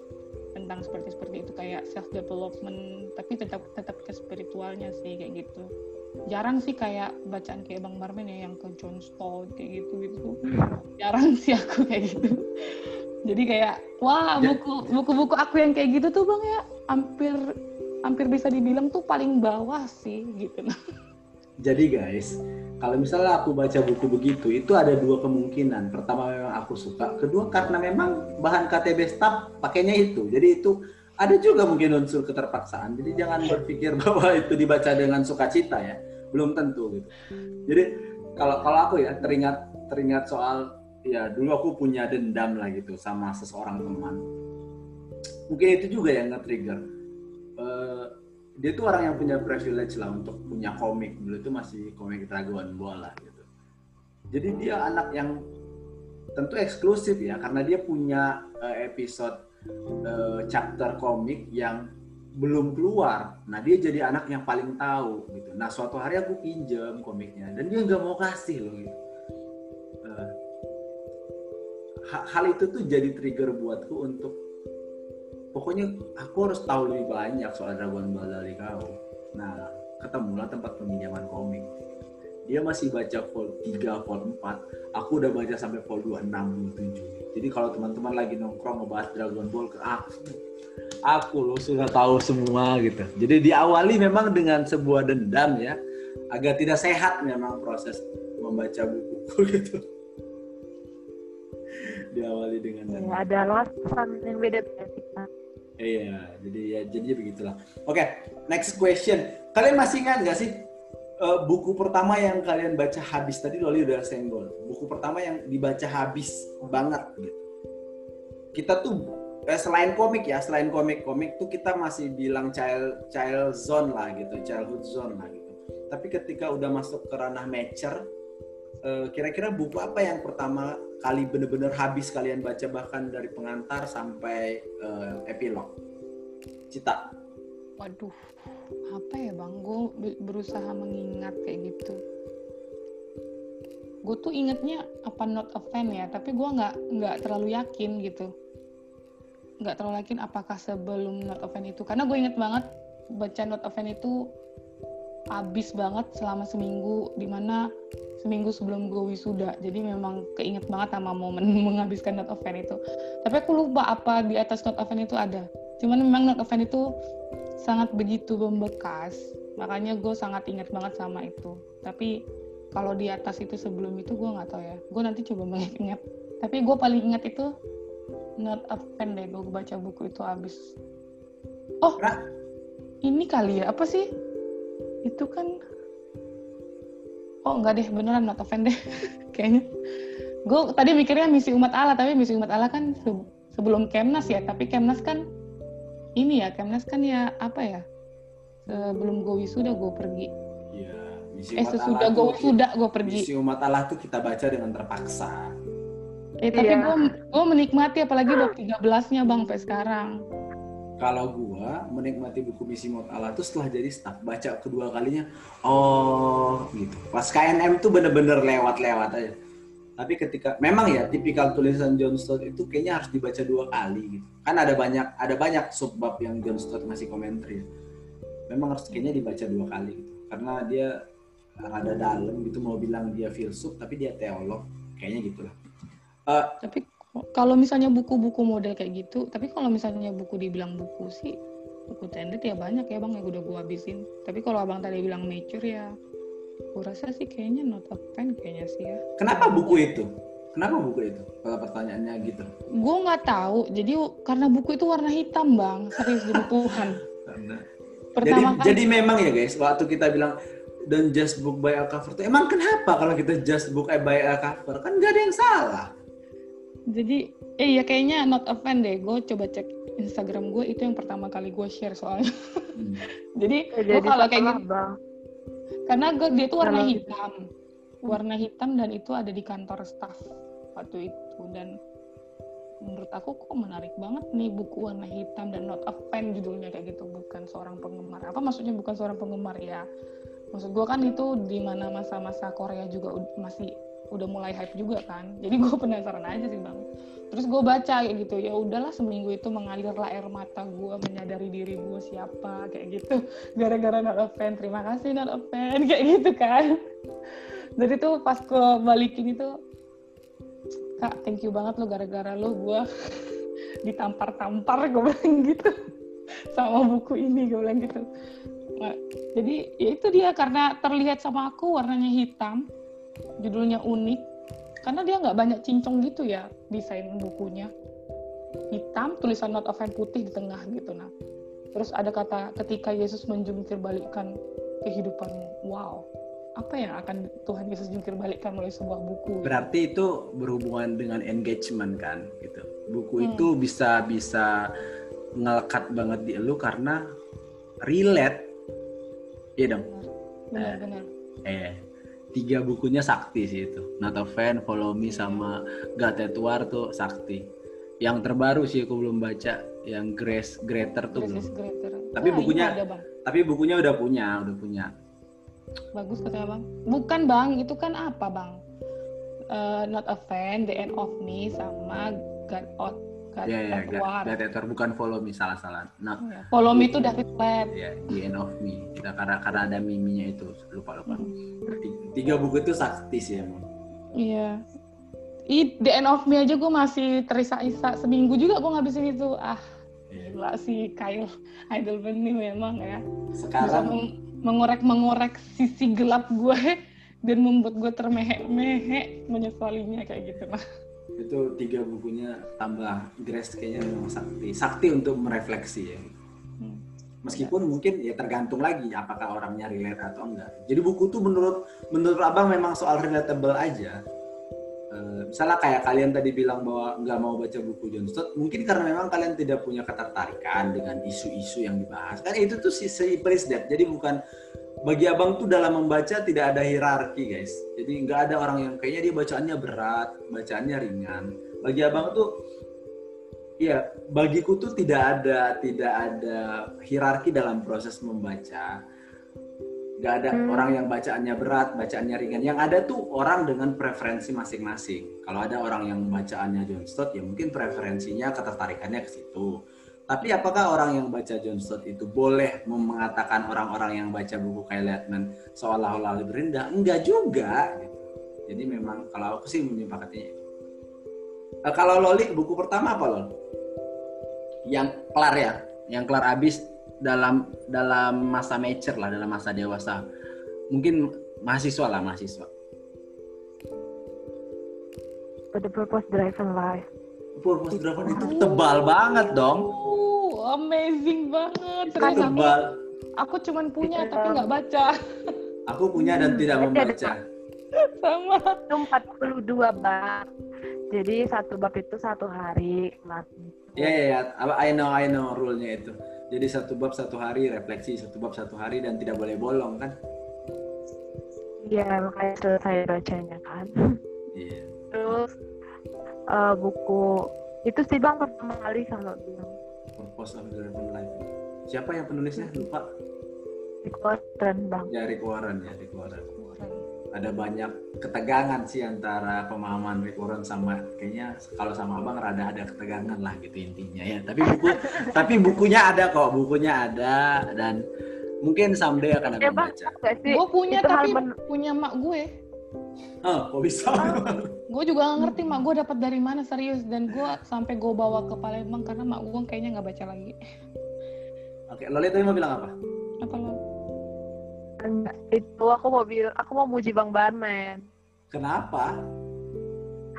[SPEAKER 2] Tentang seperti seperti itu kayak self development tapi tetap tetap ke spiritualnya sih kayak gitu jarang sih kayak bacaan kayak bang Marmen ya yang ke John Stott kayak gitu gitu jarang sih aku kayak gitu. Jadi kayak wah buku buku-buku aku yang kayak gitu tuh bang ya hampir hampir bisa dibilang tuh paling bawah sih gitu.
[SPEAKER 1] Jadi guys kalau misalnya aku baca buku begitu itu ada dua kemungkinan. Pertama memang aku suka kedua karena memang bahan KTB staff pakainya itu. Jadi itu ada juga mungkin unsur keterpaksaan. Jadi jangan berpikir bahwa itu dibaca dengan sukacita ya. Belum tentu gitu. Jadi kalau kalau aku ya teringat teringat soal ya dulu aku punya dendam lah gitu sama seseorang teman. Mungkin itu juga yang nge-trigger. Uh, dia tuh orang yang punya privilege lah untuk punya komik. Dulu itu masih komik Dragon Ball lah gitu. Jadi dia anak yang tentu eksklusif ya karena dia punya uh, episode uh, chapter komik yang belum keluar. Nah dia jadi anak yang paling tahu gitu. Nah suatu hari aku pinjam komiknya dan dia nggak mau kasih loh gitu. Uh, hal itu tuh jadi trigger buatku untuk pokoknya aku harus tahu lebih banyak soal Dragon Ball dari kau. Nah ketemulah tempat peminjaman komik dia masih baca vol 3, vol 4 aku udah baca sampai vol 26, 27 jadi kalau teman-teman lagi nongkrong ngebahas Dragon Ball ke aku aku lo sudah tahu semua gitu. Jadi diawali memang dengan sebuah dendam ya. Agak tidak sehat memang proses membaca buku gitu. Diawali dengan
[SPEAKER 3] ya, ada alasan yang beda beda
[SPEAKER 1] Iya, jadi ya jadi begitulah. Oke, okay, next question. Kalian masih ingat nggak sih uh, buku pertama yang kalian baca habis tadi Loli udah senggol. Buku pertama yang dibaca habis banget gitu. Kita tuh eh, selain komik ya, selain komik-komik tuh kita masih bilang child child zone lah gitu, childhood zone lah gitu. Tapi ketika udah masuk ke ranah mature, uh, kira-kira buku apa yang pertama kali bener-bener habis kalian baca bahkan dari pengantar sampai uh, epilog? Cita.
[SPEAKER 2] Waduh, apa ya bang? Gue berusaha mengingat kayak gitu. gue tuh ingetnya apa not a fan ya tapi gue nggak nggak terlalu yakin gitu. Nggak terlalu yakin apakah sebelum not a fan itu. Karena gue inget banget baca not a fan itu abis banget selama seminggu di mana seminggu sebelum gue wisuda. Jadi memang keinget banget sama momen menghabiskan not a fan itu. Tapi aku lupa apa di atas not a fan itu ada. Cuman memang not a fan itu sangat begitu membekas. Makanya gue sangat ingat banget sama itu. Tapi kalau di atas itu sebelum itu gue nggak tahu ya. Gue nanti coba mengingat tapi gue paling ingat itu not a fan deh gue baca buku itu habis. Oh
[SPEAKER 1] Nah.
[SPEAKER 2] ini kali ya apa sih? Itu kan oh enggak deh beneran not a fan deh kayaknya. Gue tadi mikirnya misi umat Allah tapi misi umat Allah kan se- sebelum Kemnas ya. Tapi Kemnas kan ini ya Kemnas kan ya apa ya sebelum gue wisuda gue pergi
[SPEAKER 1] Iya, misi
[SPEAKER 2] eh sesudah gue wisuda gue pergi
[SPEAKER 1] Misi umat Allah tuh kita baca dengan terpaksa.
[SPEAKER 2] eh tapi
[SPEAKER 3] Iya.
[SPEAKER 2] gue gue menikmati apalagi bab 13-nya bang sampai sekarang
[SPEAKER 1] Kalau gua menikmati buku misi umat Allah tuh setelah jadi staff baca kedua kalinya, oh gitu. Pas KNM tuh bener-bener lewat-lewat aja. Tapi ketika memang ya tipikal tulisan John Stott itu kayaknya harus dibaca dua kali gitu. Kan ada banyak ada banyak subbab yang John Stott ngasih komentar ya. Memang harus kayaknya dibaca dua kali gitu. Karena dia rada dalam gitu mau bilang dia filsuf tapi dia teolog kayaknya gitulah. Eh,
[SPEAKER 2] tapi kalau misalnya buku-buku model kayak gitu tapi kalau misalnya buku dibilang buku sih buku tended ya banyak ya bang yang udah gue habisin tapi kalau abang tadi bilang mature ya gue rasa sih kayaknya not a fan kayaknya sih ya.
[SPEAKER 1] Kenapa buku itu? Kenapa buku itu? Kalau pertanyaannya gitu.
[SPEAKER 2] gue nggak tahu. Jadi karena buku itu warna hitam bang. Serius demi Tuhan.
[SPEAKER 1] Karena jadi
[SPEAKER 2] pertama kali
[SPEAKER 1] jadi memang ya guys waktu kita bilang don't just book by a cover. Tuh emang kenapa kalau kita just book by a cover? Kan nggak ada yang salah.
[SPEAKER 2] Jadi eh ya kayaknya not a fan deh. Gue coba cek Instagram gue itu yang pertama kali gue share soalnya.
[SPEAKER 1] Hmm.
[SPEAKER 2] jadi gue
[SPEAKER 3] jadi
[SPEAKER 2] kalau kayak gitu
[SPEAKER 3] bang
[SPEAKER 2] karena gue dia itu warna hitam. Warna hitam dan itu ada di kantor staff waktu itu. Dan menurut aku kok menarik banget nih buku warna hitam dan not a fan judulnya kayak gitu. Bukan seorang penggemar. Apa maksudnya bukan seorang penggemar? Ya maksud gue kan itu di mana masa-masa Korea juga masih udah mulai hype juga kan. Jadi gue penasaran aja sih bang terus gue baca gitu ya udahlah seminggu itu mengalirlah air mata gue menyadari diri gue siapa kayak gitu. Gara-gara not fan terima kasih not fan kayak gitu kan. Jadi tuh pas gue balikin itu kak thank you banget lo gara-gara lo gue ditampar-tampar gue bilang gitu. Sama buku ini gue bilang gitu. Jadi ya itu dia karena terlihat sama aku warnanya hitam judulnya unik karena dia nggak banyak cincong gitu ya desain bukunya. Hitam tulisan not a fan putih di tengah gitu nah. Terus ada kata ketika Yesus menjungkir balikkan kehidupanmu wow. Apa yang akan Tuhan Yesus jungkir balikkan melalui sebuah buku?
[SPEAKER 1] Berarti itu berhubungan dengan engagement kan gitu. Buku
[SPEAKER 2] Hmm.
[SPEAKER 1] itu bisa bisa ngelekat banget di lu karena relate. Iya dong?
[SPEAKER 2] Benar-benar
[SPEAKER 1] eh tiga bukunya sakti sih itu. Not a Fan, Follow Me sama God at War tuh sakti. Yang terbaru sih aku belum baca yang Grace Greater tuh
[SPEAKER 2] Grace Greater.
[SPEAKER 1] Tapi
[SPEAKER 2] Ah,
[SPEAKER 1] bukunya-
[SPEAKER 2] ada bang.
[SPEAKER 1] tapi bukunya udah punya udah punya.
[SPEAKER 2] Bagus katanya bang. Bukan bang. Itu kan apa bang? Eh, not a fan the end of me sama God out
[SPEAKER 1] Ya ya. God at War bukan Follow Me salah salah nah
[SPEAKER 2] Ya, Follow me itu David Platt
[SPEAKER 1] ya The End of Me kita karena karena ada miminya itu lupa lupa
[SPEAKER 2] Hmm.
[SPEAKER 1] tiga buku itu sakti sih emang
[SPEAKER 2] Iya. I, The End of Me aja gue masih terisak-isak seminggu juga gue ngabisin itu. Ah,
[SPEAKER 1] Iya.
[SPEAKER 2] gila si Kyle Heidelberg ini memang ya. Bisa
[SPEAKER 1] sekarang
[SPEAKER 2] meng- mengorek-mengorek sisi gelap gue dan membuat gue termehek-mehek menyesalinya kayak gitu nah.
[SPEAKER 1] Itu tiga bukunya tambah Grace kayaknya memang sakti. Sakti untuk merefleksi ya.
[SPEAKER 2] Hmm.
[SPEAKER 1] meskipun mungkin ya tergantung lagi apakah orangnya relate atau enggak. Jadi buku tuh menurut menurut abang memang soal relatable aja. Eh, misalnya kayak kalian tadi bilang bahwa nggak mau baca buku John Stott mungkin karena memang kalian tidak punya ketertarikan dengan isu-isu yang dibahas. Kan itu tuh si simple as that jadi bukan bagi abang tuh dalam membaca tidak ada hierarki guys. Jadi nggak ada orang yang kayaknya dia bacaannya berat bacaannya ringan. Bagi abang tuh Iya, bagiku tuh tidak ada tidak ada hierarki dalam proses membaca. nggak ada
[SPEAKER 3] Hmm.
[SPEAKER 1] orang yang bacaannya berat bacaannya ringan. Yang ada tuh orang dengan preferensi masing-masing. Kalau ada orang yang bacaannya John Stott ya mungkin preferensinya ketertarikannya ke situ tapi apakah orang yang baca John Stott itu boleh mengatakan orang-orang yang baca buku Kyle Littman seolah-olah lebih rendah enggak juga gitu. Jadi memang kalau aku sih menyepakatinya itu. Eh, kalau Loli buku pertama apa Lol? Yang kelar ya? Yang kelar abis dalam dalam masa mature lah dalam masa dewasa. Mungkin mahasiswa lah mahasiswa.
[SPEAKER 3] For the purpose driven life.
[SPEAKER 1] Purpose driven itu tebal banget dong.
[SPEAKER 2] Uh, amazing banget.
[SPEAKER 1] itu
[SPEAKER 2] Terus aku,
[SPEAKER 1] tebal.
[SPEAKER 2] Aku cuman punya
[SPEAKER 3] Itu
[SPEAKER 2] tapi nggak baca.
[SPEAKER 1] aku punya dan tidak membaca.
[SPEAKER 2] Sama.
[SPEAKER 3] Itu 42 bab. Jadi satu bab itu satu hari.
[SPEAKER 1] Ya ya ya Apa- I know I know rule-nya itu. Jadi satu bab satu hari refleksi. Satu bab satu hari dan tidak boleh bolong kan?
[SPEAKER 3] Iya, makanya selesai bacanya kan.
[SPEAKER 1] iya.
[SPEAKER 3] Terus eh, buku. Itu sih bang pertama kali kalau bilang
[SPEAKER 1] purpose of driven life. Siapa yang penulisnya? Lupa.
[SPEAKER 3] Di keren bang.
[SPEAKER 1] ya Rick Warren ya Rick Warren. Ada banyak ketegangan sih antara pemahaman Rick Warren sama kayaknya kalau sama abang rada ada ketegangan lah gitu intinya ya. Tapi buku tapi bukunya ada kok bukunya ada. Dan mungkin someday akan
[SPEAKER 3] Ya
[SPEAKER 1] abang
[SPEAKER 3] bang,
[SPEAKER 1] baca?
[SPEAKER 2] Gue punya
[SPEAKER 3] Itu
[SPEAKER 2] tapi
[SPEAKER 3] men-
[SPEAKER 2] punya mak gue.
[SPEAKER 1] Oh kok bisa
[SPEAKER 2] Gue juga gak ngerti mak gue dapat dari mana serius dan gue sampai gue bawa ke Palembang karena mak gue kayaknya nggak baca lagi.
[SPEAKER 1] oke Loli tadi mau bilang apa
[SPEAKER 2] Apa lo?
[SPEAKER 3] Enggak, itu aku mau bilang, aku mau muji Bang Barman.
[SPEAKER 1] kenapa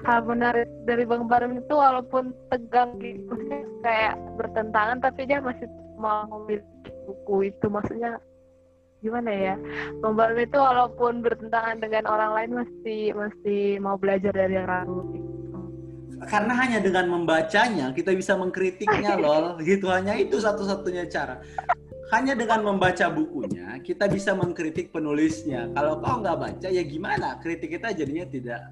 [SPEAKER 3] Hal menarik dari Bang Barman itu walaupun tegang gitu, kayak bertentangan tapi dia masih mau memiliki buku itu. Maksudnya gimana ya? Barman itu walaupun bertentangan dengan orang lain masih masih mau belajar dari orang lain. Gitu.
[SPEAKER 1] karena hanya dengan membacanya kita bisa mengkritiknya lol gitu hanya itu satu-satunya cara hanya dengan membaca bukunya kita bisa mengkritik penulisnya kalau kau nggak baca ya gimana kritik kita jadinya tidak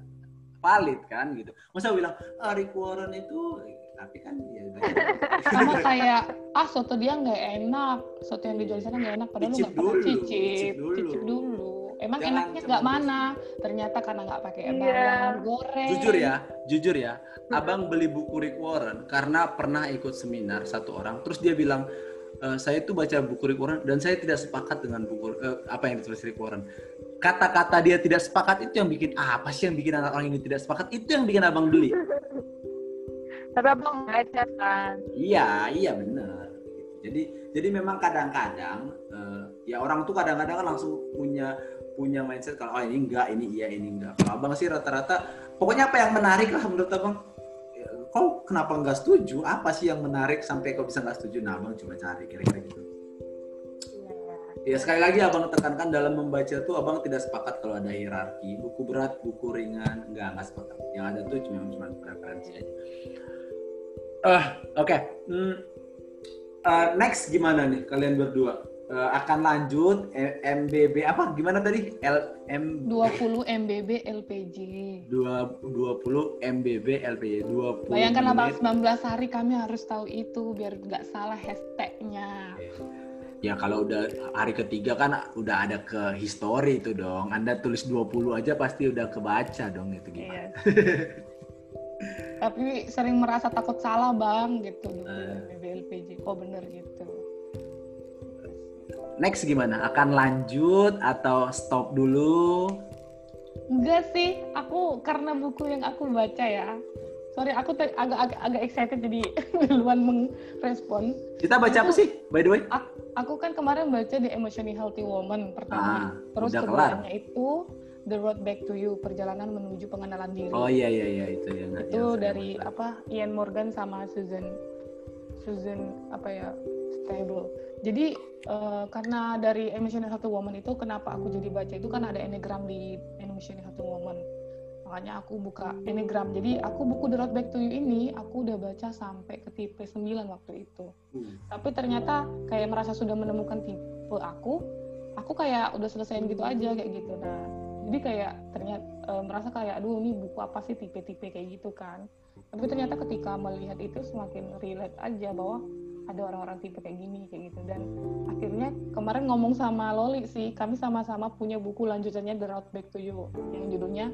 [SPEAKER 1] valid kan gitu masa bilang ah Rick Warren itu tapi kan ya
[SPEAKER 2] Sama kayak ah soto dia nggak enak, soto yang dijual di sana nggak enak padahal lu
[SPEAKER 1] Cicip
[SPEAKER 2] nggak pernah cicip,
[SPEAKER 1] cicip dulu.
[SPEAKER 2] cicip dulu. Emang
[SPEAKER 1] Jangan
[SPEAKER 2] enaknya nggak mana? Ternyata karena nggak pakai bawang goreng.
[SPEAKER 1] jujur ya jujur ya. Abang beli buku Rick Warren karena pernah ikut seminar satu orang. Terus dia bilang "Eh, saya tuh baca buku Rick Warren dan saya tidak sepakat dengan buku eh, apa yang ditulis Rick Warren. Kata-kata dia tidak sepakat itu yang bikin ah, apa sih yang bikin anak orang ini tidak sepakat? Itu yang bikin abang beli
[SPEAKER 3] Tapi abang baca kan.
[SPEAKER 1] iya iya benar. Jadi jadi memang kadang-kadang eh, ya orang tuh kadang-kadang kan langsung punya punya mindset kalau oh ini enggak ini iya ini enggak. Kalau abang sih rata-rata pokoknya apa yang menarik lah menurut abang. Ya, kau kenapa nggak setuju? Apa sih yang menarik sampai kau bisa nggak setuju? Nah abang coba cari kira-kira gitu. Ya sekali lagi abang tekankan dalam membaca tuh abang tidak sepakat kalau ada hierarki. Buku berat buku ringan enggak nggak sepakat. Yang ada tuh cuma cuma preferensi aja ah oke Hmm, eh, next gimana nih kalian berdua Eh, akan lanjut MBB apa gimana tadi LM
[SPEAKER 2] 20 MBB LPG.
[SPEAKER 1] 20 MBB LPY 20
[SPEAKER 2] Bayangkan abang 19 hari kami harus tahu itu biar nggak salah hashtagnya.
[SPEAKER 1] Ya kalau udah hari ketiga kan udah ada ke history itu dong. Anda tulis 20 aja pasti udah kebaca dong itu gimana.
[SPEAKER 2] Iya. Tapi sering merasa takut salah bang gitu dulu
[SPEAKER 1] Eh.
[SPEAKER 2] MBB LPG. Oh bener gitu.
[SPEAKER 1] Next gimana? Akan lanjut atau stop dulu?
[SPEAKER 2] Enggak sih, aku karena buku yang aku baca ya. Sorry, aku te- agak agak, agak excited jadi duluan merespon.
[SPEAKER 1] Kita baca apa sih by the way?
[SPEAKER 2] Aku kan kemarin baca The Emotionally Healthy Woman
[SPEAKER 1] Ah,
[SPEAKER 2] pertama. Terus
[SPEAKER 1] udah kelar.
[SPEAKER 2] keduanya itu The Road Back to You, perjalanan menuju pengenalan diri.
[SPEAKER 1] Oh iya iya iya itu yang
[SPEAKER 2] itu
[SPEAKER 1] yang
[SPEAKER 2] dari apa Ian Morgan sama Susan Susan apa ya Stable. Jadi eh, karena dari Emotional Healthy Woman itu kenapa aku jadi baca itu kan ada enneagram di Emotional Healthy Woman. Makanya aku buka enneagram. Jadi aku buku The Road Back to You ini aku udah baca sampai ke tipe 9 waktu itu.
[SPEAKER 1] Hmm.
[SPEAKER 2] Tapi ternyata kayak merasa sudah menemukan tipe aku, aku kayak udah selesaiin gitu aja kayak gitu. Nah, jadi kayak ternyata eh, merasa kayak aduh ini buku apa sih? Tipe-tipe kayak gitu kan. Tapi ternyata ketika melihat itu semakin relate aja bahwa ada orang-orang tipe kayak gini kayak gitu. Dan akhirnya kemarin ngomong sama Loli sih kami sama-sama punya buku lanjutannya The Road Back to You yang judulnya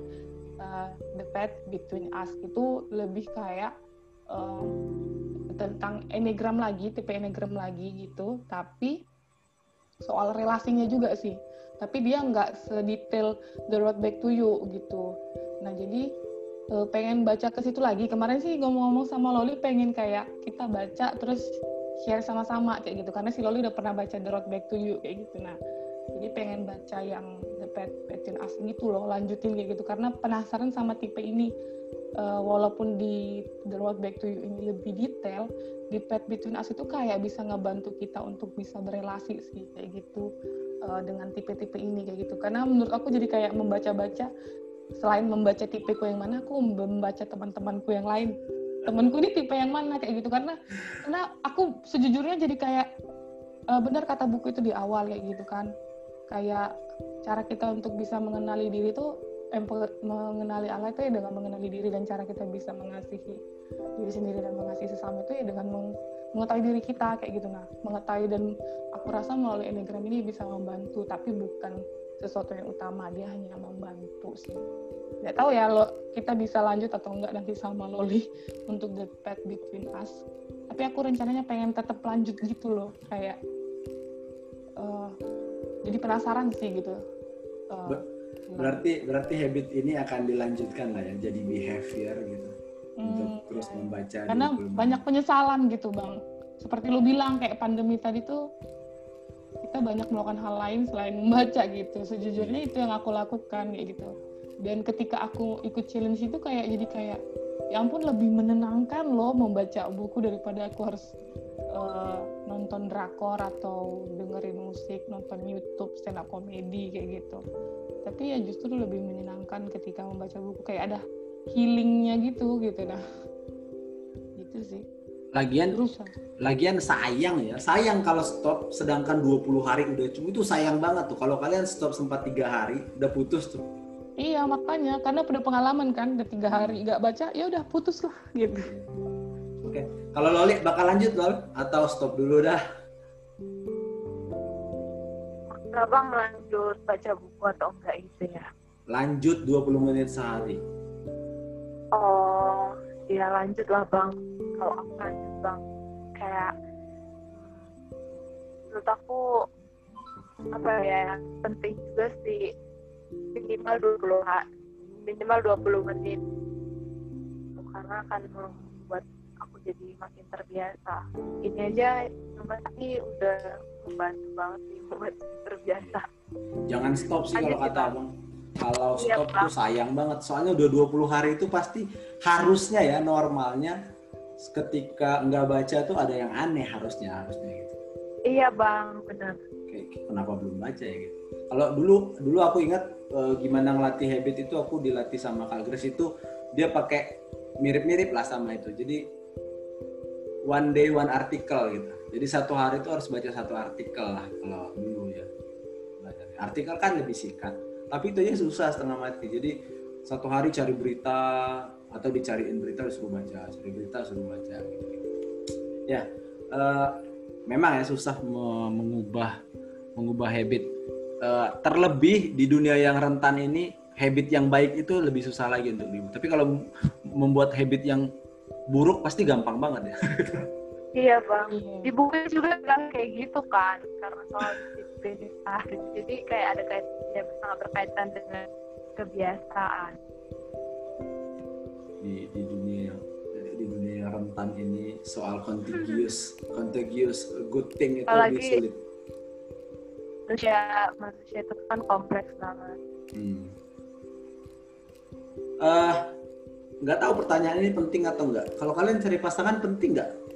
[SPEAKER 2] uh, The Path Between Us. Itu lebih kayak um, tentang enneagram lagi tipe enneagram lagi gitu. Tapi soal relasinya juga sih. Tapi dia nggak sedetail The Road Back to You gitu. Nah jadi uh, pengen baca ke situ lagi. Kemarin sih ngomong-ngomong sama Loli pengen kayak kita baca terus share sama-sama kayak gitu. Karena si Loli udah pernah baca The Road Back to You kayak gitu. Nah jadi pengen baca yang The Pet Between Us gitu loh lanjutin kayak gitu. Karena penasaran sama tipe ini uh, walaupun di The Road Back to You ini lebih detail di Pet Between Us itu kayak bisa ngebantu kita untuk bisa berelasi sih kayak gitu. Uh, dengan tipe-tipe ini kayak gitu. Karena menurut aku jadi kayak membaca-baca. Selain membaca tipeku yang mana aku membaca teman-temanku yang lain. Temanku ini tipe yang mana kayak gitu. Karena karena aku sejujurnya jadi kayak uh, benar kata buku itu di awal kayak gitu kan. Kayak cara kita untuk bisa mengenali diri mengenali Allah itu ya dengan mengenali diri dan cara kita bisa mengasihi diri sendiri dan mengasihi sesama itu ya dengan mengetahui diri kita kayak gitu. Nah mengetahui dan aku rasa melalui enneagram ini bisa membantu tapi bukan sesuatu yang utama. Dia hanya membantu sih. Nggak tahu ya lo kita bisa lanjut atau enggak nanti sama Loli untuk the path between us. Tapi aku rencananya pengen tetap lanjut gitu loh kayak uh, jadi penasaran sih gitu. Uh,
[SPEAKER 1] berarti berarti habit ini akan dilanjutkan lah ya jadi behavior gitu. Hmm, untuk terus membaca
[SPEAKER 2] karena banyak penyesalan gitu bang. Seperti lo bilang kayak pandemi tadi tuh kita banyak melakukan hal lain selain membaca gitu. Sejujurnya itu yang aku lakukan kayak gitu. Dan ketika aku ikut challenge itu kayak jadi kayak ya ampun lebih menenangkan loh membaca buku daripada aku harus uh, nonton drakor atau dengerin musik, nonton YouTube, stand up comedy kayak gitu. Tapi ya justru lebih menyenangkan ketika membaca buku kayak ada healingnya gitu gitu nah. Gitu sih.
[SPEAKER 1] Lagian terus lagian sayang ya. Sayang kalau stop sedangkan 20 hari udah cuma itu sayang banget tuh. Kalau kalian stop sempat tiga hari udah putus tuh.
[SPEAKER 2] Iya makanya karena udah pengalaman kan udah tiga hari nggak baca ya udah putus lah gitu.
[SPEAKER 1] Oke, kalau Loli bakal lanjut Lol atau stop dulu dah?
[SPEAKER 3] Abang lanjut baca buku atau enggak itu ya?
[SPEAKER 1] Lanjut 20 menit sehari.
[SPEAKER 3] Oh, ya lanjut lah bang. Kalau aku lanjut bang, kayak menurut aku apa ya penting juga sih minimal 20 minimal 20 menit karena akan membuat aku jadi makin terbiasa ini aja cuma sih udah membantu banget sih buat terbiasa
[SPEAKER 1] jangan stop sih kalau kata abang. Kalau iya, stop tuh sayang banget. Soalnya udah 20 hari itu pasti harusnya ya normalnya ketika nggak baca tuh ada yang aneh harusnya harusnya gitu.
[SPEAKER 3] Iya bang. Benar.
[SPEAKER 1] Oke, kenapa belum baca ya gitu? Kalau dulu dulu aku ingat e, gimana ngelatih habit itu aku dilatih sama Kak Grace itu dia pakai mirip-mirip lah sama itu. Jadi one day one article gitu. Jadi satu hari itu harus baca satu artikel lah kalau dulu ya. Artikel kan lebih singkat, tapi itu aja susah setengah mati. Jadi satu hari cari berita atau dicariin berita suruh baca, cari berita suruh baca gitu. Ya, uh, memang ya susah mengubah mengubah habit. Uh, terlebih di dunia yang rentan ini habit yang baik itu lebih susah lagi untuk diubah. Tapi kalau membuat habit yang buruk pasti gampang banget ya.
[SPEAKER 3] iya bang. Iya. Di buku juga kan kayak gitu kan karena soal disiplin Jadi kayak ada kaitannya sangat berkaitan dengan kebiasaan.
[SPEAKER 1] Di, di dunia di dunia rentan ini soal contagious contagious good thing itu Apalagi, lebih sulit.
[SPEAKER 3] Manusia manusia itu kan kompleks banget. Hmm.
[SPEAKER 1] Uh, nggak tahu pertanyaan ini penting atau enggak. Kalau kalian cari pasangan penting nggak?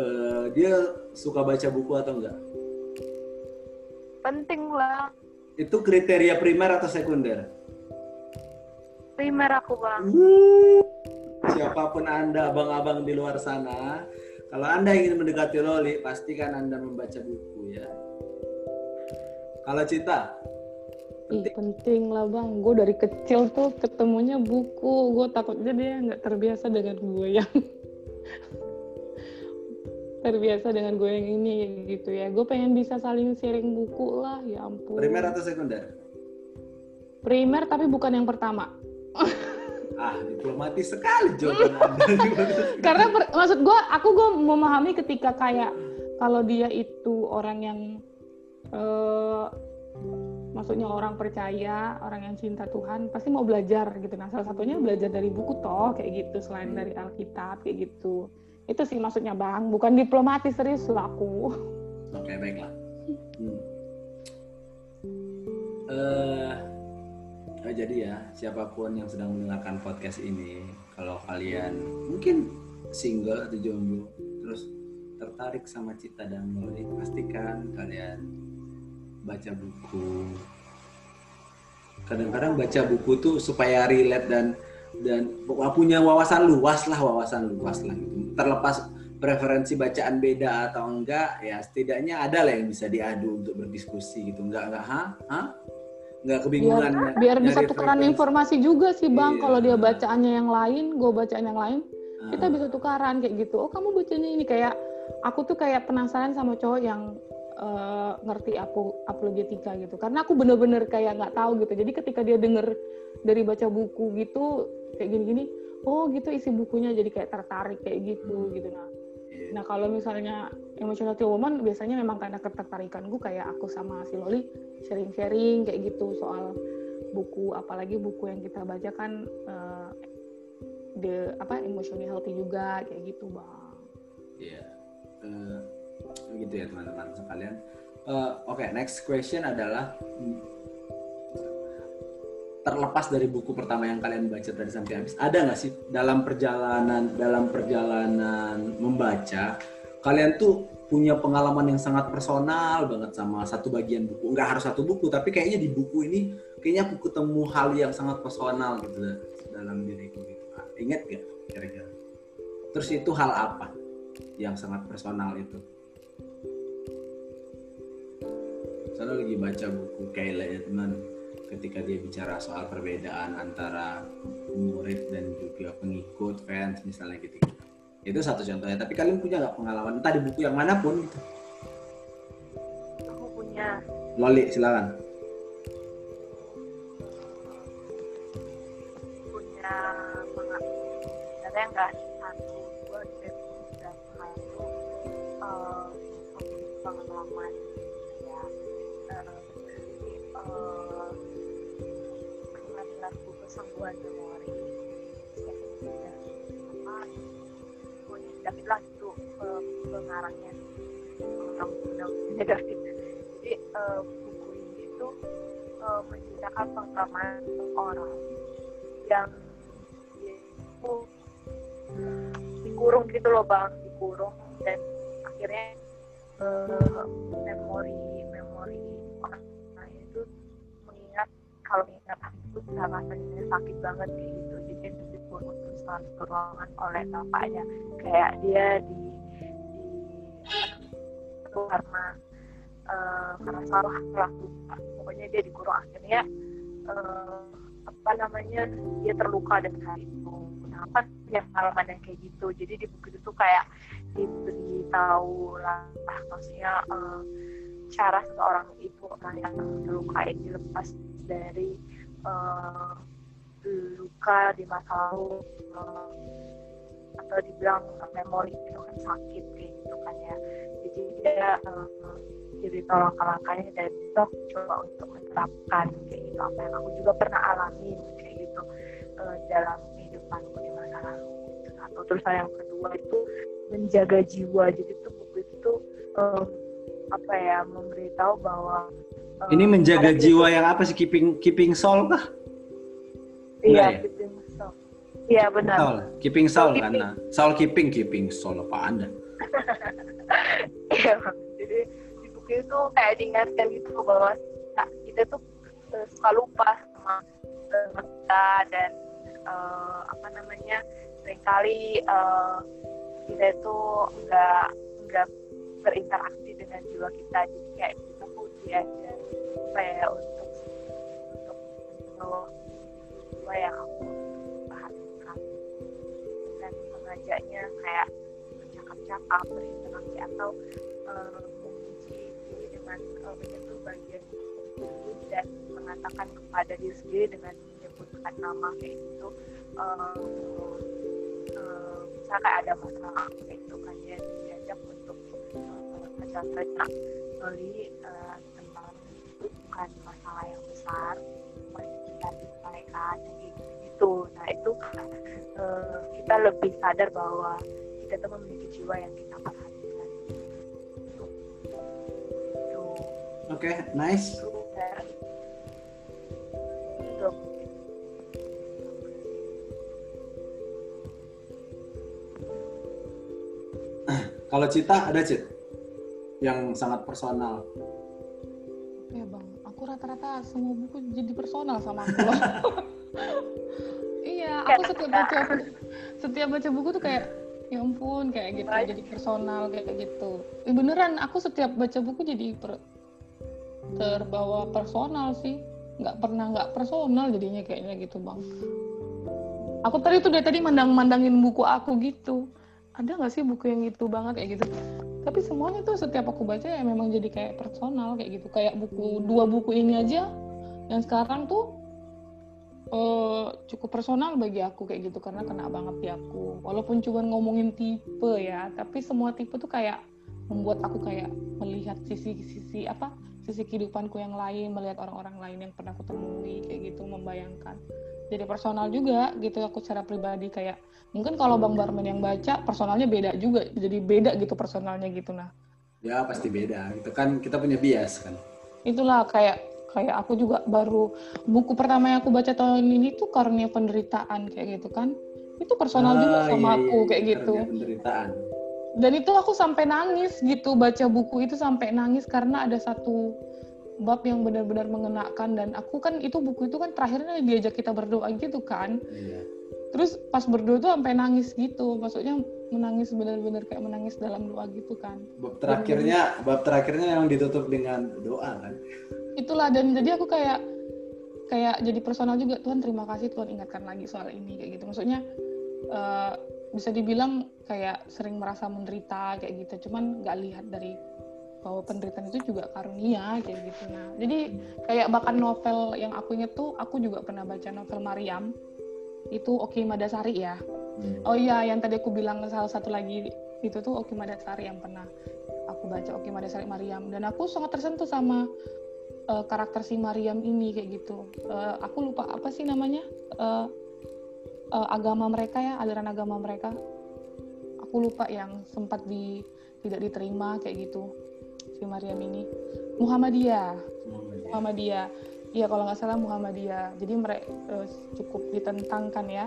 [SPEAKER 1] Uh, dia suka baca buku atau enggak?
[SPEAKER 3] Penting lah.
[SPEAKER 1] Itu kriteria primer atau sekunder?
[SPEAKER 3] Primer aku bang.
[SPEAKER 1] Uh, siapa pun anda, abang-abang di luar sana, kalau anda ingin mendekati Loli, pastikan anda membaca buku ya. Kalau Cita,
[SPEAKER 2] penting. Ih, penting lah bang gue dari kecil tuh ketemunya buku gue takutnya dia nggak terbiasa dengan gue yang terbiasa dengan gue yang ini gitu ya. Gue pengen bisa saling sharing buku lah ya ampun.
[SPEAKER 1] Primer atau sekunder?
[SPEAKER 2] Primer tapi bukan yang pertama.
[SPEAKER 1] Ah diplomatis sekali jawaban
[SPEAKER 2] karena per, maksud gue aku gue memahami ketika kayak kalau dia itu orang yang uh, maksudnya orang percaya orang yang cinta Tuhan pasti mau belajar gitu. Nah salah satunya belajar dari buku toh kayak gitu selain dari Alkitab kayak gitu itu sih maksudnya bang. Bukan diplomatis serius lah aku.
[SPEAKER 1] Oke okay, baiklah. Hmm. uh, jadi ya siapa pun yang sedang mendengarkan podcast ini kalau kalian mungkin single atau jomblo terus tertarik sama Cita dan Mori pastikan kalian baca buku. Kadang-kadang baca buku tuh supaya relate dan dan punya wawasan luas lah wawasan luas lah gitu. Terlepas preferensi bacaan beda atau enggak ya setidaknya ada lah yang bisa diadu untuk berdiskusi gitu. Enggak enggak ha ha enggak kebingungan
[SPEAKER 2] biar, biar bisa tukeran informasi juga sih bang. Iya. kalau dia bacaannya yang lain gue bacaan yang lain ah. kita bisa tukaran kayak gitu. Oh kamu bacanya ini kayak aku tuh kayak penasaran sama cowok yang uh, ngerti aku apologetika gitu karena aku bener-bener kayak nggak tahu gitu jadi ketika dia denger dari baca buku gitu kayak gini-gini oh gitu isi bukunya jadi kayak tertarik kayak gitu hmm. gitu nah iya. nah kalau misalnya emotional woman biasanya memang karena ketertarikan gue kayak aku sama si Loli sharing-sharing kayak gitu soal buku apalagi buku yang kita baca kan uh, the apa emotionally healthy juga kayak gitu bang
[SPEAKER 1] iya yeah. uh, gitu ya teman-teman sekalian. Uh, oke okay, next question adalah terlepas dari buku pertama yang kalian baca tadi sampai habis ada nggak sih dalam perjalanan dalam perjalanan membaca kalian tuh punya pengalaman yang sangat personal banget sama satu bagian buku? Nggak harus satu buku tapi kayaknya di buku ini kayaknya aku ketemu hal yang sangat personal gitu dalam diriku gitu. Ingat gak kira-kira? Terus itu hal apa yang sangat personal itu saya lagi baca buku Kayla Edmund ketika dia bicara soal perbedaan antara murid dan juga pengikut fans misalnya gitu. Itu satu contohnya tapi kalian punya nggak pengalaman? Entah di buku yang mana pun gitu.
[SPEAKER 3] Aku punya.
[SPEAKER 1] Loli silakan.
[SPEAKER 3] Punya sebenarnya nggak satu dua tiga uh, pengalaman sebuah memori apa David lah itu pengarangnya undang-undang David jadi uh, buku ini itu uh, menceritakan pengalaman orang yang itu dikurung gitu loh bang dikurung dan akhirnya uh, memori memori orang itu mengingat kalau ingat itu rasanya sakit banget kayak gitu. Jadi itu dikurung terus ke ruangan oleh bapaknya. Kayak dia di di karena uh, karena salah melakukan pokoknya dia dikurung. Akhirnya uh, apa namanya dia terluka dan saat itu. Kenapa yang pengalaman yang kayak gitu jadi di buku itu kayak diberitahu lah maksudnya uh, cara seorang ibu yang terluka ini lepas dari uh, luka di masa lalu uh, atau dibilang memori itu kan sakit kayak gitu kan ya. Jadi dia uh, jadi tolong langkahnya dan dok coba untuk menerapkan kayak gitu apa yang aku juga pernah alami kayak gitu uh, dalam kehidupanku di masa lalu atau terus yang kedua itu menjaga jiwa. Jadi tuh buku itu um, apa ya memberitahu bahwa
[SPEAKER 1] ini menjaga jiwa yang apa sih keeping keeping soul kah?
[SPEAKER 3] Iya, ya? keeping soul. Iya benar.
[SPEAKER 1] Soul. Keeping soul, soul karena soul keeping keeping soul apa anda?
[SPEAKER 3] Iya, jadi di buku itu kayak diingatkan gitu bahwa kita tuh uh, suka lupa sama uh, kita dan uh, apa namanya sering kali uh, kita itu enggak enggak berinteraksi dengan jiwa kita jadi kayak kita pun diajar supaya untuk untuk mengelola jiwa yang perhatikan. Dan mengajaknya kayak bercakap bercakap berinteraksi atau uh, menguji diri dengan uh, menyentuh bagian diri dan mengatakan kepada diri sendiri dengan menyebutkan nama kayak gitu. Uh, uh, misalnya ada masalah kayak gitu kan dia diajak untuk baca-baca uh, uh, tentang itu bukan masalah yang besar melihat mereka jadi gitu. Nah itu uh, kita lebih sadar bahwa kita tuh memiliki jiwa yang kita perhatikan. Gitu.
[SPEAKER 1] oke okay, nice Kalau Cita ada Cit yang sangat personal.
[SPEAKER 2] Ya bang, aku rata-rata semua buku jadi personal sama aku. iya, aku setiap baca setiap baca buku tuh kayak ya ampun kayak gitu Baik. jadi personal kayak gitu. Eh, beneran aku setiap baca buku jadi per, terbawa personal sih. Nggak pernah nggak personal jadinya kayaknya gitu bang. Aku tadi tuh dari tadi mandang-mandangin buku aku gitu ada nggak sih buku yang gitu banget kayak gitu? Tapi semuanya tuh setiap aku baca ya memang jadi kayak personal kayak gitu. Kayak buku dua buku ini aja yang sekarang tuh uh, cukup personal bagi aku kayak gitu karena kena banget di aku. Walaupun cuma ngomongin tipe ya tapi semua tipe tuh kayak membuat aku kayak melihat sisi-sisi apa sisi kehidupanku yang lain melihat orang-orang lain yang pernah aku temui kayak gitu membayangkan. Jadi personal juga gitu aku secara pribadi kayak mungkin kalau bang Barman yang baca personalnya beda juga jadi beda gitu personalnya gitu nah.
[SPEAKER 1] Ya pasti beda. Gitu kan kita punya bias kan.
[SPEAKER 2] Itulah kayak kayak aku juga baru buku pertama yang aku baca tahun ini tuh karunia penderitaan kayak gitu kan. Itu personal ah, juga sama iya, aku iya, kayak gitu. penderitaan dan itu aku sampai nangis gitu baca buku itu sampai nangis karena ada satu bab yang benar-benar mengenakan dan aku kan itu buku itu kan terakhirnya diajak kita berdoa gitu kan. Iya. Terus pas berdoa tuh sampai nangis gitu. Maksudnya menangis benar-benar kayak menangis dalam doa gitu kan.
[SPEAKER 1] Bab terakhirnya dan, bab terakhirnya yang ditutup dengan doa kan?
[SPEAKER 2] Itulah dan jadi aku kayak kayak jadi personal juga Tuhan terima kasih Tuhan ingatkan lagi soal ini kayak gitu. Maksudnya uh, bisa dibilang kayak sering merasa menderita kayak gitu cuman nggak lihat dari bahwa penderitaan itu juga karunia kayak gitu nah jadi kayak bahkan novel yang aku inget tuh aku juga pernah baca novel Maryam itu Oki Madasari ya. Hmm. Oh iya, yang tadi aku bilang salah satu lagi itu tuh Oki Madasari yang pernah aku baca Oki Madasari Mariam dan aku sangat tersentuh sama uh, karakter si Mariam ini kayak gitu. Uh, aku lupa apa sih namanya uh, uh, agama mereka ya, aliran agama mereka. Aku lupa yang sempat di tidak diterima kayak gitu si Mariam ini. Muhammadiyah. Muhammadiyah. Muhammadiyah Iya kalau nggak salah Muhammadiyah. Jadi mereka uh, cukup ditentangkan ya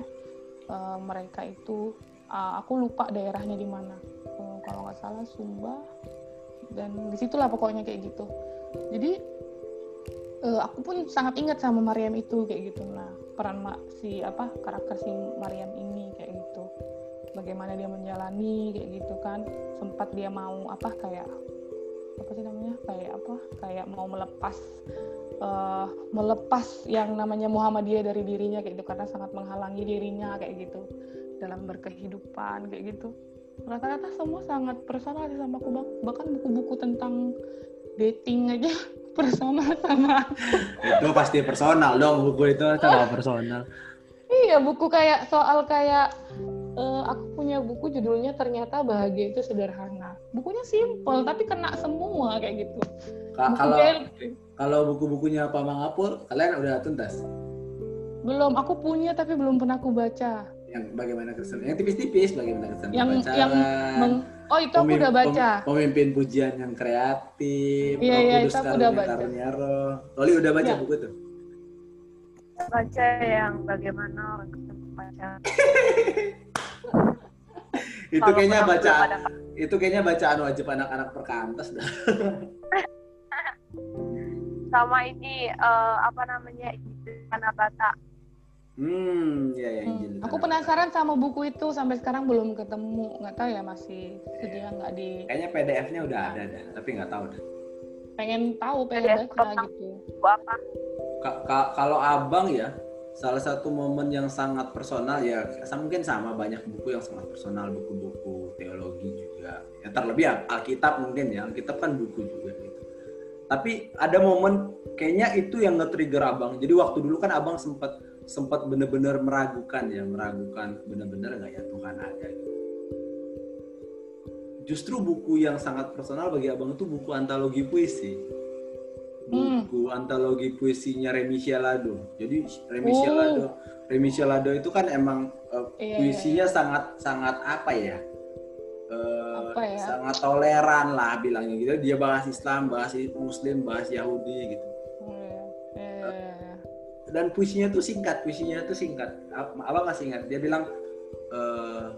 [SPEAKER 2] uh, mereka itu. Uh, aku lupa daerahnya di mana. Uh, kalau nggak salah Sumba dan di situlah pokoknya kayak gitu. Jadi uh, aku pun sangat ingat sama Mariam itu kayak gitu. Nah peran si apa karakter si Mariam ini kayak. Bagaimana dia menjalani kayak gitu kan. Sempat dia mau apa kayak apa sih namanya kayak apa kayak mau melepas uh, melepas yang namanya Muhammadiyah dari dirinya kayak gitu. Karena sangat menghalangi dirinya kayak gitu. Dalam berkehidupan kayak gitu. Rata-rata semua sangat personal sih sama aku. Bahkan buku-buku tentang dating aja personal sama
[SPEAKER 1] itu pasti personal dong buku itu sama personal.
[SPEAKER 2] Iya buku kayak soal kayak uh, aku punya buku judulnya ternyata bahagia itu sederhana bukunya simple tapi kena semua kayak gitu
[SPEAKER 1] Ka kalau kalau buku-bukunya Pak Mangapur, kalian udah tuntas?
[SPEAKER 2] Belum, aku punya tapi belum pernah aku baca.
[SPEAKER 1] Yang bagaimana kesan? Yang tipis-tipis bagaimana kesan?
[SPEAKER 2] Yang yang meng... Oh, itu aku udah baca.
[SPEAKER 1] Pemimpin pujian yang kreatif.
[SPEAKER 2] Iya, iya, itu aku udah baca.
[SPEAKER 1] Karunyaro. Loli udah baca ya. buku itu?
[SPEAKER 3] Baca yang bagaimana baca.
[SPEAKER 1] itu kayaknya baca itu kayaknya bacaan wajib anak-anak perkantas dah.
[SPEAKER 3] sama ini uh, apa namanya Bata.
[SPEAKER 1] Hmm, ya ya.
[SPEAKER 2] Hmm. Aku penasaran sama buku itu sampai sekarang belum ketemu. Nggak tahu ya masih sedia nggak di.
[SPEAKER 1] Kayaknya PDF-nya udah ada dah, tapi nggak tahu dah.
[SPEAKER 2] Pengen tahu, pengen baca gitu.
[SPEAKER 3] Apa?
[SPEAKER 1] Ka ka kalau abang ya, salah satu momen yang sangat personal ya mungkin sama banyak buku yang sangat personal buku-buku teologi juga. Ya terlebih Alkitab mungkin ya Alkitab kan buku juga gitu. Tapi ada momen kayaknya itu yang nge-trigger abang. Jadi waktu dulu kan abang sempat sempat bener-bener meragukan ya meragukan bener-bener nggak ya Tuhan ada gitu. Justru buku yang sangat personal bagi abang itu buku antologi puisi buku hmm. antologi puisinya Remi Lado. Jadi Remi oh. Lado, Remi Lado itu kan emang uh, iya, puisinya iya. sangat sangat apa ya? Uh, apa ya? Sangat toleran lah bilangnya gitu. Dia bahas Islam, bahas Muslim, bahas Yahudi gitu. Hmm. Uh, dan puisinya tuh singkat, puisinya tuh singkat. Apa masih ingat? Dia bilang uh,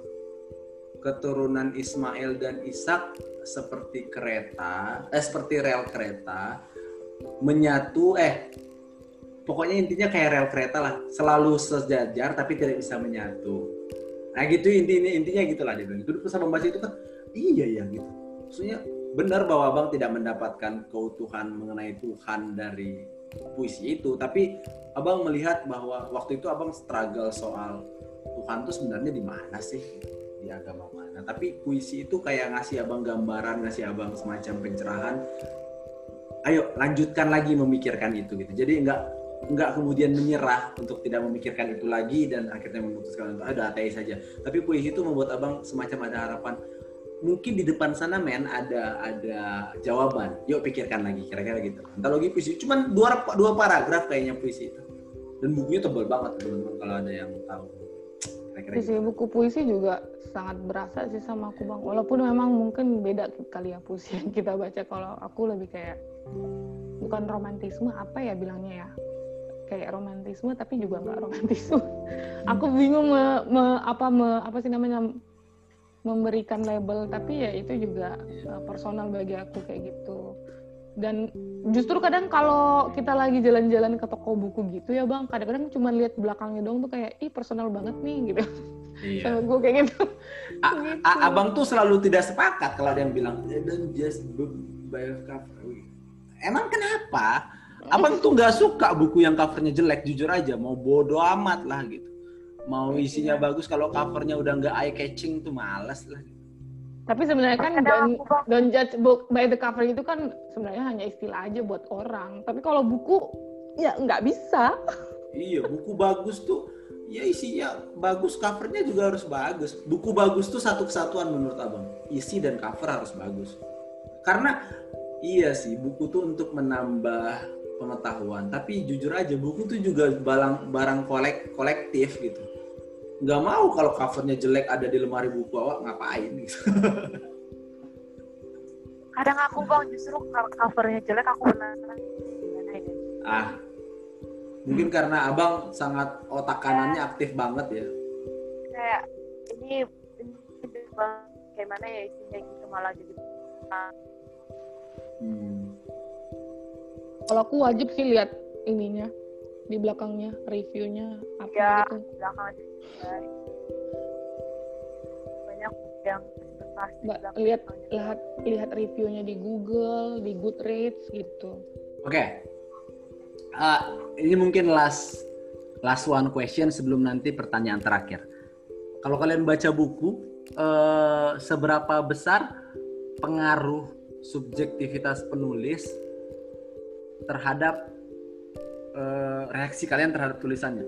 [SPEAKER 1] keturunan Ismail dan Ishak seperti kereta, eh seperti rel kereta menyatu eh pokoknya intinya kayak rel kereta lah. Selalu sejajar tapi tidak bisa menyatu. Nah gitu intinya intinya gitulah dia bilang. Itu pesan membaca itu kan iya ya gitu. Maksudnya benar bahwa abang tidak mendapatkan keutuhan mengenai Tuhan dari puisi itu tapi abang melihat bahwa waktu itu abang struggle soal Tuhan tuh sebenarnya di mana sih? Di agama mana? Tapi puisi itu kayak ngasih abang gambaran ngasih abang semacam pencerahan ayo lanjutkan lagi memikirkan itu gitu. Jadi nggak nggak kemudian menyerah untuk tidak memikirkan itu lagi dan akhirnya memutuskan untuk ada ateis saja tapi puisi itu membuat abang semacam ada harapan mungkin di depan sana men ada ada jawaban. Yuk pikirkan lagi kira-kira gitu. Antologi puisi cuman dua dua paragraf kayaknya puisi itu. Dan bukunya tebal banget teman-teman kalau ada yang tahu.
[SPEAKER 2] Kira-kira gitu. buku puisi juga sangat berasa sih sama aku bang. Walaupun memang mungkin beda kali ya puisi yang kita baca. Kalau aku lebih kayak bukan romantisme apa ya bilangnya ya? Kayak romantisme tapi juga nggak romantisme. Aku bingung me, me, apa me, apa sih namanya memberikan label tapi ya itu juga uh, personal bagi aku kayak gitu. Dan justru kadang kalau kita lagi jalan-jalan ke toko buku gitu ya bang kadang-kadang cuma lihat belakangnya dong tuh kayak ih personal banget nih gitu. Iya. sama gue kayak gitu.
[SPEAKER 1] A gitu. abang tuh selalu tidak sepakat kalau ada yang bilang dan just by cover emang kenapa? Abang tuh nggak suka buku yang covernya jelek jujur aja. Mau bodoh amat lah gitu. Mau isinya bagus kalau covernya udah nggak eye catching tuh males lah.
[SPEAKER 2] Tapi sebenarnya kan don't, don't judge book by the cover itu kan sebenarnya hanya istilah aja buat orang. Tapi kalau buku ya nggak bisa.
[SPEAKER 1] Iya buku bagus tuh ya isinya bagus covernya juga harus bagus. Buku bagus tuh satu kesatuan menurut abang. Isi dan cover harus bagus. Karena Iya sih, buku tuh untuk menambah pengetahuan. Tapi jujur aja, buku tuh juga barang barang kolek kolektif gitu. Gak mau kalau covernya jelek ada di lemari buku awak ngapain gitu.
[SPEAKER 3] Kadang aku bang justru kalau covernya jelek aku penasaran gimana.
[SPEAKER 1] Ah, mungkin karena abang sangat otak kanannya aktif banget ya.
[SPEAKER 3] Kayak ini, ini kayak mana ya isinya gitu malah jadi
[SPEAKER 2] Hmm. Kalau aku wajib sih lihat ininya di belakangnya reviewnya apa ya, gitu. belakangnya banyak yang Mbak, lihat lihat lihat reviewnya di Google, di Goodreads gitu.
[SPEAKER 1] Oke. Okay. Uh, ini mungkin last last one question sebelum nanti pertanyaan terakhir. Kalau kalian baca buku, uh, seberapa besar pengaruh subjektivitas penulis terhadap uh, reaksi kalian terhadap tulisannya.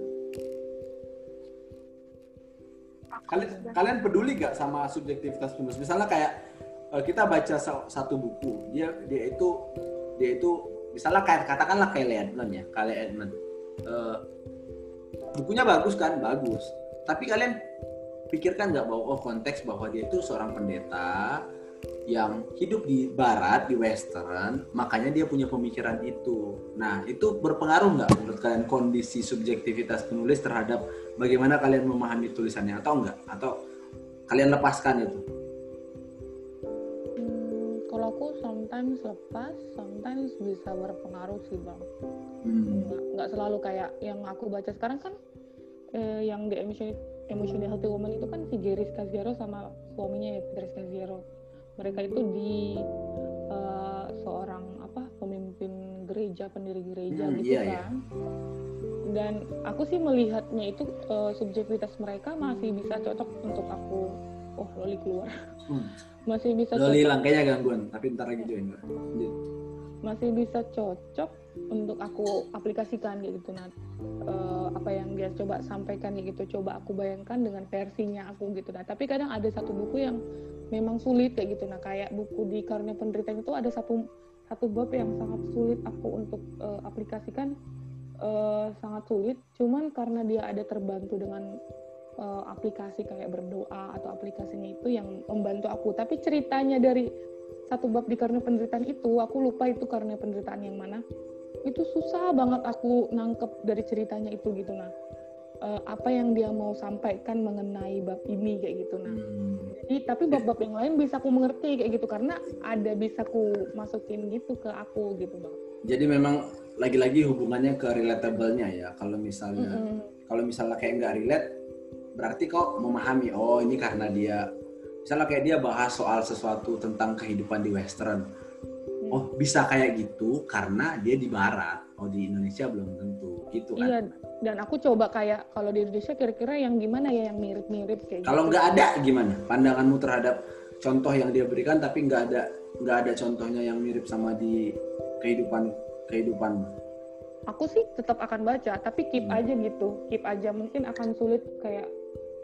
[SPEAKER 1] Kalian kalian peduli gak sama subjektivitas penulis? Misalnya kayak uh, kita baca satu buku, dia dia itu dia itu misalnya kayak katakanlah kayak Edmund ya, kayak. Uh, bukunya bagus kan, bagus. Tapi kalian pikirkan nggak bahwa oh konteks bahwa dia itu seorang pendeta, yang hidup di barat di western makanya dia punya pemikiran itu. Nah itu berpengaruh nggak menurut kalian kondisi subjektivitas penulis terhadap bagaimana kalian memahami tulisannya atau enggak atau kalian lepaskan itu?
[SPEAKER 2] Hmm, kalau aku sometimes lepas sometimes bisa berpengaruh sih bang. Hmm. nggak, nggak selalu kayak yang aku baca. Sekarang kan eh, yang di emotion emotional healthy woman itu kan si Geris Kaziero sama suaminya ya Peter Kaziero mereka itu di uh, seorang apa pemimpin gereja pendiri gereja hmm, gitu iya, iya. kan iya. dan aku sih melihatnya itu uh, subjektivitas mereka masih bisa cocok untuk aku oh loli keluar hmm. masih bisa
[SPEAKER 1] loli hilang kayaknya gangguan tapi ntar lagi join
[SPEAKER 2] masih bisa cocok untuk aku aplikasikan gitu nah uh, apa yang dia coba sampaikan gitu coba aku bayangkan dengan versinya aku gitu nah tapi kadang ada satu buku yang memang sulit kayak gitu nah kayak buku di karena penderitaan itu ada satu satu bab yang sangat sulit aku untuk uh, aplikasikan. Uh, sangat sulit cuman karena dia ada terbantu dengan uh, aplikasi kayak berdoa atau aplikasinya itu yang membantu aku. Tapi ceritanya dari satu bab di karena penderitaan itu aku lupa itu karena penderitaan yang mana itu susah banget aku nangkep dari ceritanya itu gitu nah uh, apa yang dia mau sampaikan mengenai bab ini kayak gitu nah hmm. jadi tapi bab-bab yang lain bisa aku mengerti kayak gitu karena ada bisa aku masukin gitu ke aku gitu bang
[SPEAKER 1] jadi memang lagi-lagi hubungannya ke relatable-nya ya kalau misalnya mm -hmm. kalau misalnya kayak nggak relate berarti kok memahami oh ini karena dia misalnya kayak dia bahas soal sesuatu tentang kehidupan di western. Oh bisa kayak gitu karena dia di barat. Oh di Indonesia belum tentu. Gitu kan? Iya
[SPEAKER 2] dan aku coba kayak kalau di Indonesia kira-kira yang gimana ya yang mirip-mirip kayak
[SPEAKER 1] kalau gitu. nggak ada gimana? Pandanganmu terhadap contoh yang dia berikan tapi nggak ada nggak ada contohnya yang mirip sama di kehidupan kehidupan.
[SPEAKER 2] Aku sih tetap akan baca tapi keep hmm. aja gitu. Keep aja mungkin akan sulit kayak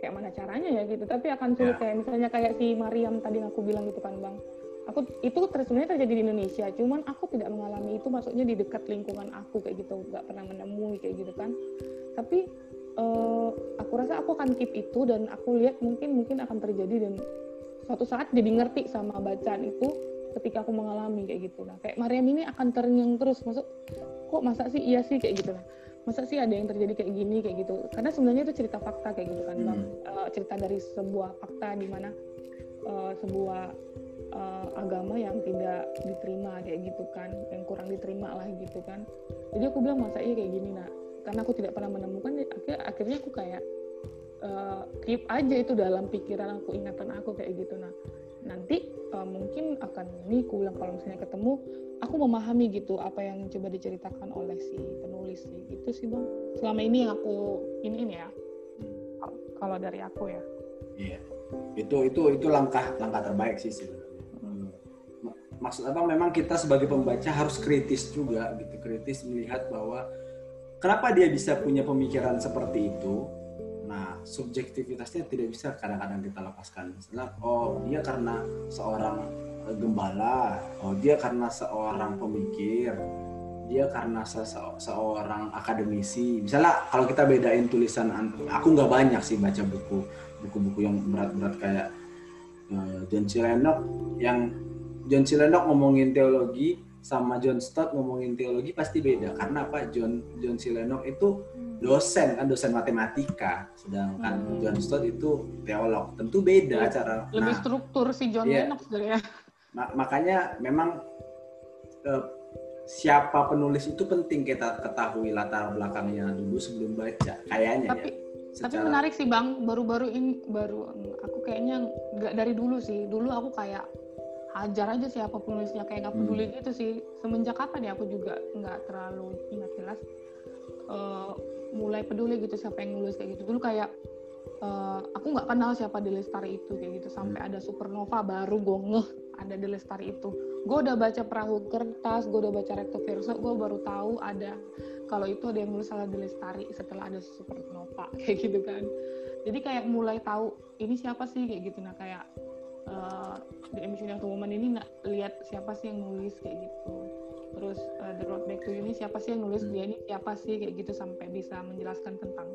[SPEAKER 2] kayak mana caranya ya gitu. Tapi akan sulit yeah. kayak misalnya kayak si Mariam tadi yang aku bilang gitu kan bang aku itu sebenarnya terjadi di Indonesia cuman aku tidak mengalami itu maksudnya di dekat lingkungan aku kayak gitu nggak pernah menemui kayak gitu kan. Tapi uh, aku rasa aku akan keep itu dan aku lihat mungkin mungkin akan terjadi dan suatu saat jadi ngerti sama bacaan itu ketika aku mengalami kayak gitu. Nah kayak Mariam ini akan terngiang terus masuk kok masa sih iya sih? kayak gitu. Nah masa sih ada yang terjadi kayak gini? kayak gitu. Karena sebenarnya itu cerita fakta kayak gitu kan bang. Uh, cerita dari sebuah fakta di mana uh, sebuah uh, agama yang tidak diterima kayak gitu kan yang kurang diterima lah gitu kan. Jadi aku bilang masa iya kayak gini nak? Karena aku tidak pernah menemukan akhirnya akhirnya aku kayak uh, keep aja itu dalam pikiran aku ingatan aku kayak gitu nah nanti uh, mungkin akan ini aku bilang kalau misalnya ketemu aku memahami gitu apa yang coba diceritakan oleh si penulis sih. Itu sih bang. Selama ini yang aku ini ini ya kalau dari aku ya.
[SPEAKER 1] Iya. Itu itu itu langkah langkah terbaik sih sebenarnya maksud apa? Memang kita sebagai pembaca harus kritis juga gitu kritis melihat bahwa kenapa dia bisa punya pemikiran seperti itu? Nah subjektivitasnya tidak bisa kadang-kadang kita lepaskan. Misalnya oh dia karena seorang gembala oh dia karena seorang pemikir dia karena se seorang akademisi. Misalnya kalau kita bedain tulisan aku nggak banyak sih baca buku buku-buku yang berat-berat kayak John C. yang John C. ngomongin teologi sama John Stott ngomongin teologi pasti beda. Karena apa? John John C. itu dosen kan dosen matematika. Sedangkan hmm. John Stott itu teolog. Tentu beda cara
[SPEAKER 2] lebih nah, struktur si John yeah. Lennox ya.
[SPEAKER 1] Mak makanya memang eh, siapa penulis itu penting kita ketahui latar belakangnya dulu sebelum baca kayaknya
[SPEAKER 2] tapi, ya. secara... tapi menarik sih bang. Baru-baru ini baru aku kayaknya nggak dari dulu sih. Dulu aku kayak hajar aja siapa penulisnya kayak nggak peduli hmm. gitu sih. Semenjak kapan ya aku juga nggak terlalu ingat jelas uh, mulai peduli gitu siapa yang nulis kayak gitu. Dulu kayak uh, aku nggak kenal siapa The Lestari itu kayak gitu. Sampai hmm. ada Supernova baru gue ngeh ada The Lestari itu. Gue udah baca perahu kertas gue udah baca Recto Verso gue baru tahu ada kalau itu ada yang nulis salah The Lestari setelah ada Supernova kayak gitu kan. Jadi kayak mulai tahu ini siapa sih? kayak gitu. Nah kayak uh, The Ambition of Woman ini nggak lihat siapa sih yang nulis kayak gitu. Terus uh, The Road Back to You ini siapa sih yang nulis? Hmm. dia ini siapa sih? Kayak gitu sampai bisa menjelaskan tentang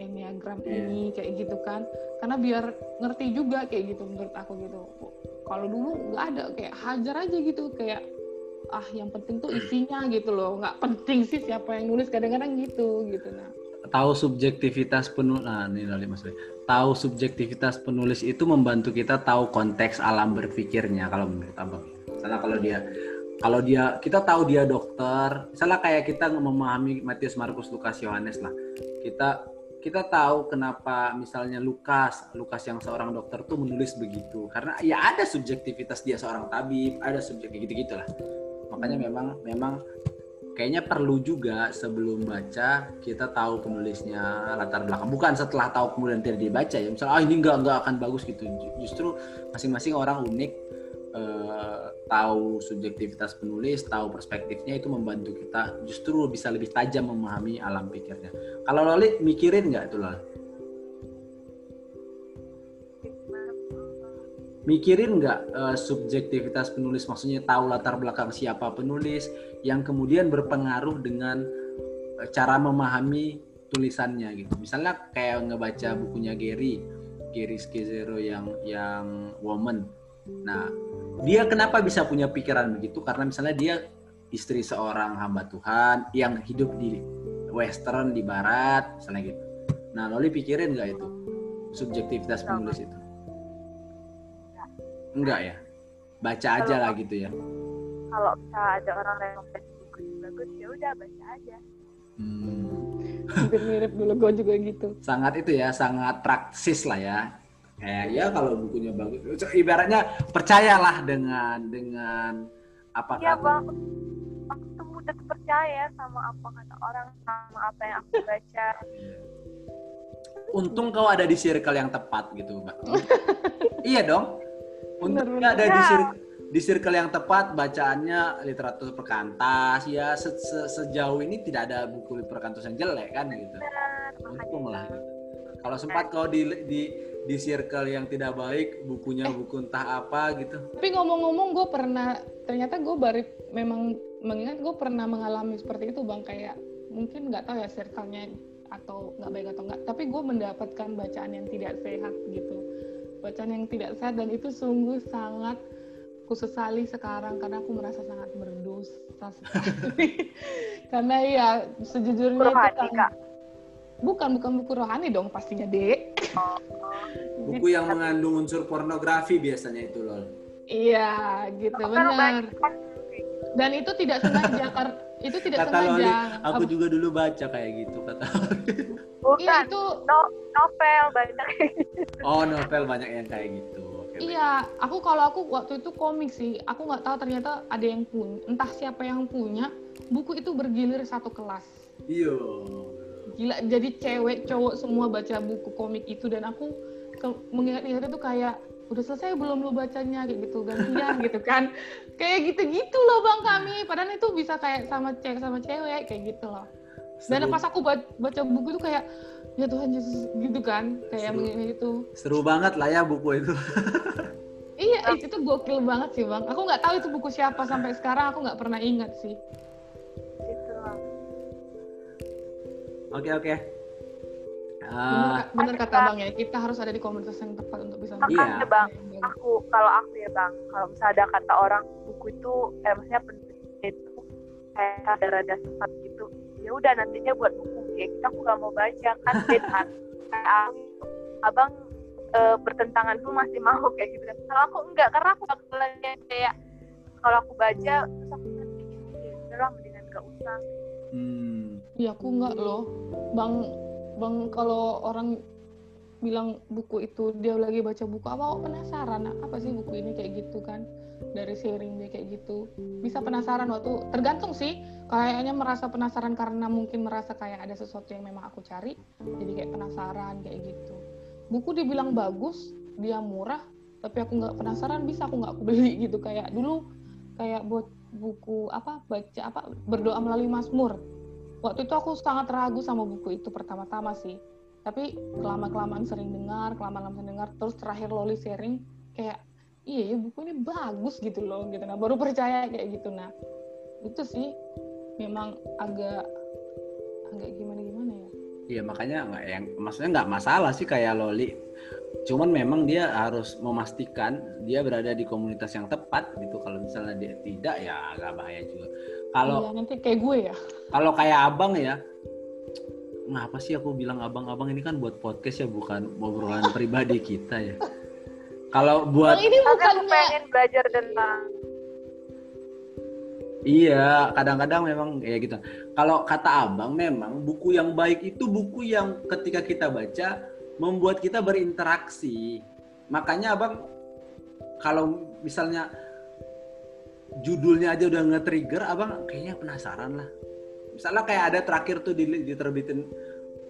[SPEAKER 2] enneagram yeah. ini kayak gitu kan. Karena biar ngerti juga kayak gitu menurut aku gitu. Kalau dulu nggak ada kayak hajar aja gitu. Kayak ah yang penting tuh isinya gitu loh. Nggak penting sih siapa yang nulis kadang-kadang gitu gitu nah.
[SPEAKER 1] Tahu subjektivitas penulis nah ini mas tahu subjektivitas penulis itu membantu kita tahu konteks alam berpikirnya kalau menurut abang. Misalnya kalau dia kalau dia kita tahu dia dokter misalnya kayak kita memahami Matius Markus Lukas Yohanes lah. Kita kita tahu kenapa misalnya Lukas Lukas yang seorang dokter tuh menulis begitu. Karena ya ada subjektivitas dia seorang tabib ada subjek gitu gitulah makanya memang memang kayaknya perlu juga sebelum baca kita tahu penulisnya latar belakang. Bukan setelah tahu kemudian tidak dibaca ya. Misalnya ah ini nggak nggak akan bagus gitu. Justru masing-masing orang unik eh, tahu subjektivitas penulis tahu perspektifnya itu membantu kita justru bisa lebih tajam memahami alam pikirnya. Kalau Loli mikirin nggak tuh Loli mikirin nggak uh, subjektivitas penulis? Maksudnya tahu latar belakang siapa penulis yang kemudian berpengaruh dengan uh, cara memahami tulisannya gitu. Misalnya kayak ngebaca bukunya Gary Gary Skizero yang yang woman. Nah dia kenapa bisa punya pikiran begitu? Karena misalnya dia istri seorang hamba Tuhan yang hidup di western di barat misalnya gitu. Nah Loli pikirin nggak itu? Subjektivitas penulis itu? Enggak ya? Baca aja lah gitu ya.
[SPEAKER 3] Kalau bisa ada orang yang buku bagus ya udah baca aja.
[SPEAKER 2] Hmm. Hampir mirip dulu gue juga gitu.
[SPEAKER 1] Sangat itu ya, sangat praktis lah ya. Kayak ya kalau bukunya bagus, ibaratnya percayalah dengan dengan apa
[SPEAKER 3] ya, kata. Bang. Aku mudah percaya sama apa kata orang, sama apa yang aku baca.
[SPEAKER 1] Untung kau ada di circle yang tepat gitu, Mbak. iya dong Untungnya ada di, sir di circle yang tepat bacaannya literatur perkantas ya se -se sejauh ini tidak ada buku perkantas yang jelek kan gitu. Untung lah gitu. Kalau sempat kau di di di circle yang tidak baik bukunya eh. buku entah apa gitu.
[SPEAKER 2] Tapi ngomong-ngomong gue pernah ternyata gue baru memang mengingat gue pernah mengalami seperti itu bang kayak mungkin nggak tahu ya circle-nya atau nggak baik atau nggak tapi gue mendapatkan bacaan yang tidak sehat gitu bacaan yang tidak sehat dan itu sungguh sangat kusesali sekarang karena aku merasa sangat berdosa sekali. Karena ya sejujurnya rohani, itu kan Kak. bukan bukan buku rohani dong pastinya dek.
[SPEAKER 1] Buku yang mengandung unsur pornografi biasanya itu loh
[SPEAKER 2] iya gitu benar. dan itu tidak sengaja karena itu tidak kata sengaja. Loli,
[SPEAKER 1] aku juga dulu baca kayak gitu kata
[SPEAKER 3] Bukan, iya, itu no, novel banyak. Gitu.
[SPEAKER 1] Oh, novel banyak yang kayak gitu.
[SPEAKER 2] Okay, iya, baik. aku kalau aku waktu itu komik sih, aku nggak tahu ternyata ada yang punya, entah siapa yang punya buku itu bergilir satu kelas.
[SPEAKER 1] Iya.
[SPEAKER 2] Gila, jadi cewek cowok semua baca buku komik itu dan aku mengingat-ingat itu kayak udah selesai belum lu bacanya kayak gitu gantian gitu kan kayak gitu-gitu loh bang kami padahal itu bisa kayak sama cewek sama cewek kayak gitu loh dan pas aku baca buku itu kayak ya Tuhan Yesus gitu kan kayak seru, itu.
[SPEAKER 1] Seru banget lah ya buku itu.
[SPEAKER 2] Iya itu gokil banget sih bang. Aku nggak tahu itu buku siapa sampai sekarang aku nggak pernah ingat sih.
[SPEAKER 3] Itu
[SPEAKER 1] oke oke.
[SPEAKER 2] Uh, bener, kata bang. Ya kita harus ada di komunitas yang tepat untuk bisa
[SPEAKER 3] iya. bang. aku kalau aku ya bang kalau misalnya ada kata orang buku itu eh maksudnya itu kayak ada rada sesat gitu ya udah nantinya buat buku kayak kita aku gak mau baca kan kan kayak abang e, bertentangan tuh masih mau kayak gitu. Kalau aku enggak karena aku bakalannya kayak kalau aku baca terus aku nanti ya udahlah mendingan gak usah.
[SPEAKER 2] Hmm. ya aku enggak loh. Bang bang kalau orang bilang buku itu dia lagi baca buku apa oh, penasaran apa sih buku ini kayak gitu kan dari sharing dia kayak gitu. Bisa penasaran waktu tergantung sih. Kayaknya merasa penasaran karena mungkin merasa kayak ada sesuatu yang memang aku cari. Jadi kayak penasaran kayak gitu. Buku dibilang bagus dia murah tapi aku nggak penasaran bisa aku nggak beli gitu. Kayak dulu kayak buat buku apa baca apa berdoa melalui Mazmur. Waktu itu aku sangat ragu sama buku itu pertama-tama sih. Tapi kelama kelamaan sering dengar kelama kelamaan dengar terus terakhir Loli sharing kayak iya ya buku ini bagus gitu loh gitu. Nah baru percaya kayak gitu. Nah itu sih memang agak agak gimana gimana ya?
[SPEAKER 1] Iya makanya nggak yang maksudnya nggak masalah sih kayak Loli. Cuman memang dia harus memastikan dia berada di komunitas yang tepat gitu. Kalau misalnya dia tidak ya agak bahaya juga. Kalau
[SPEAKER 2] iya, nanti kayak gue ya.
[SPEAKER 1] kalau kayak abang ya ngapa sih aku bilang abang-abang ini kan buat podcast ya bukan obrolan pribadi kita ya. Kalau buat
[SPEAKER 3] oh, ini bukan pengen belajar tentang
[SPEAKER 1] Iya, kadang-kadang memang ya gitu. Kalau kata abang, memang buku yang baik itu buku yang ketika kita baca membuat kita berinteraksi. Makanya abang, kalau misalnya judulnya aja udah nge-trigger abang kayaknya penasaran lah misalnya kayak ada terakhir tuh diterbitin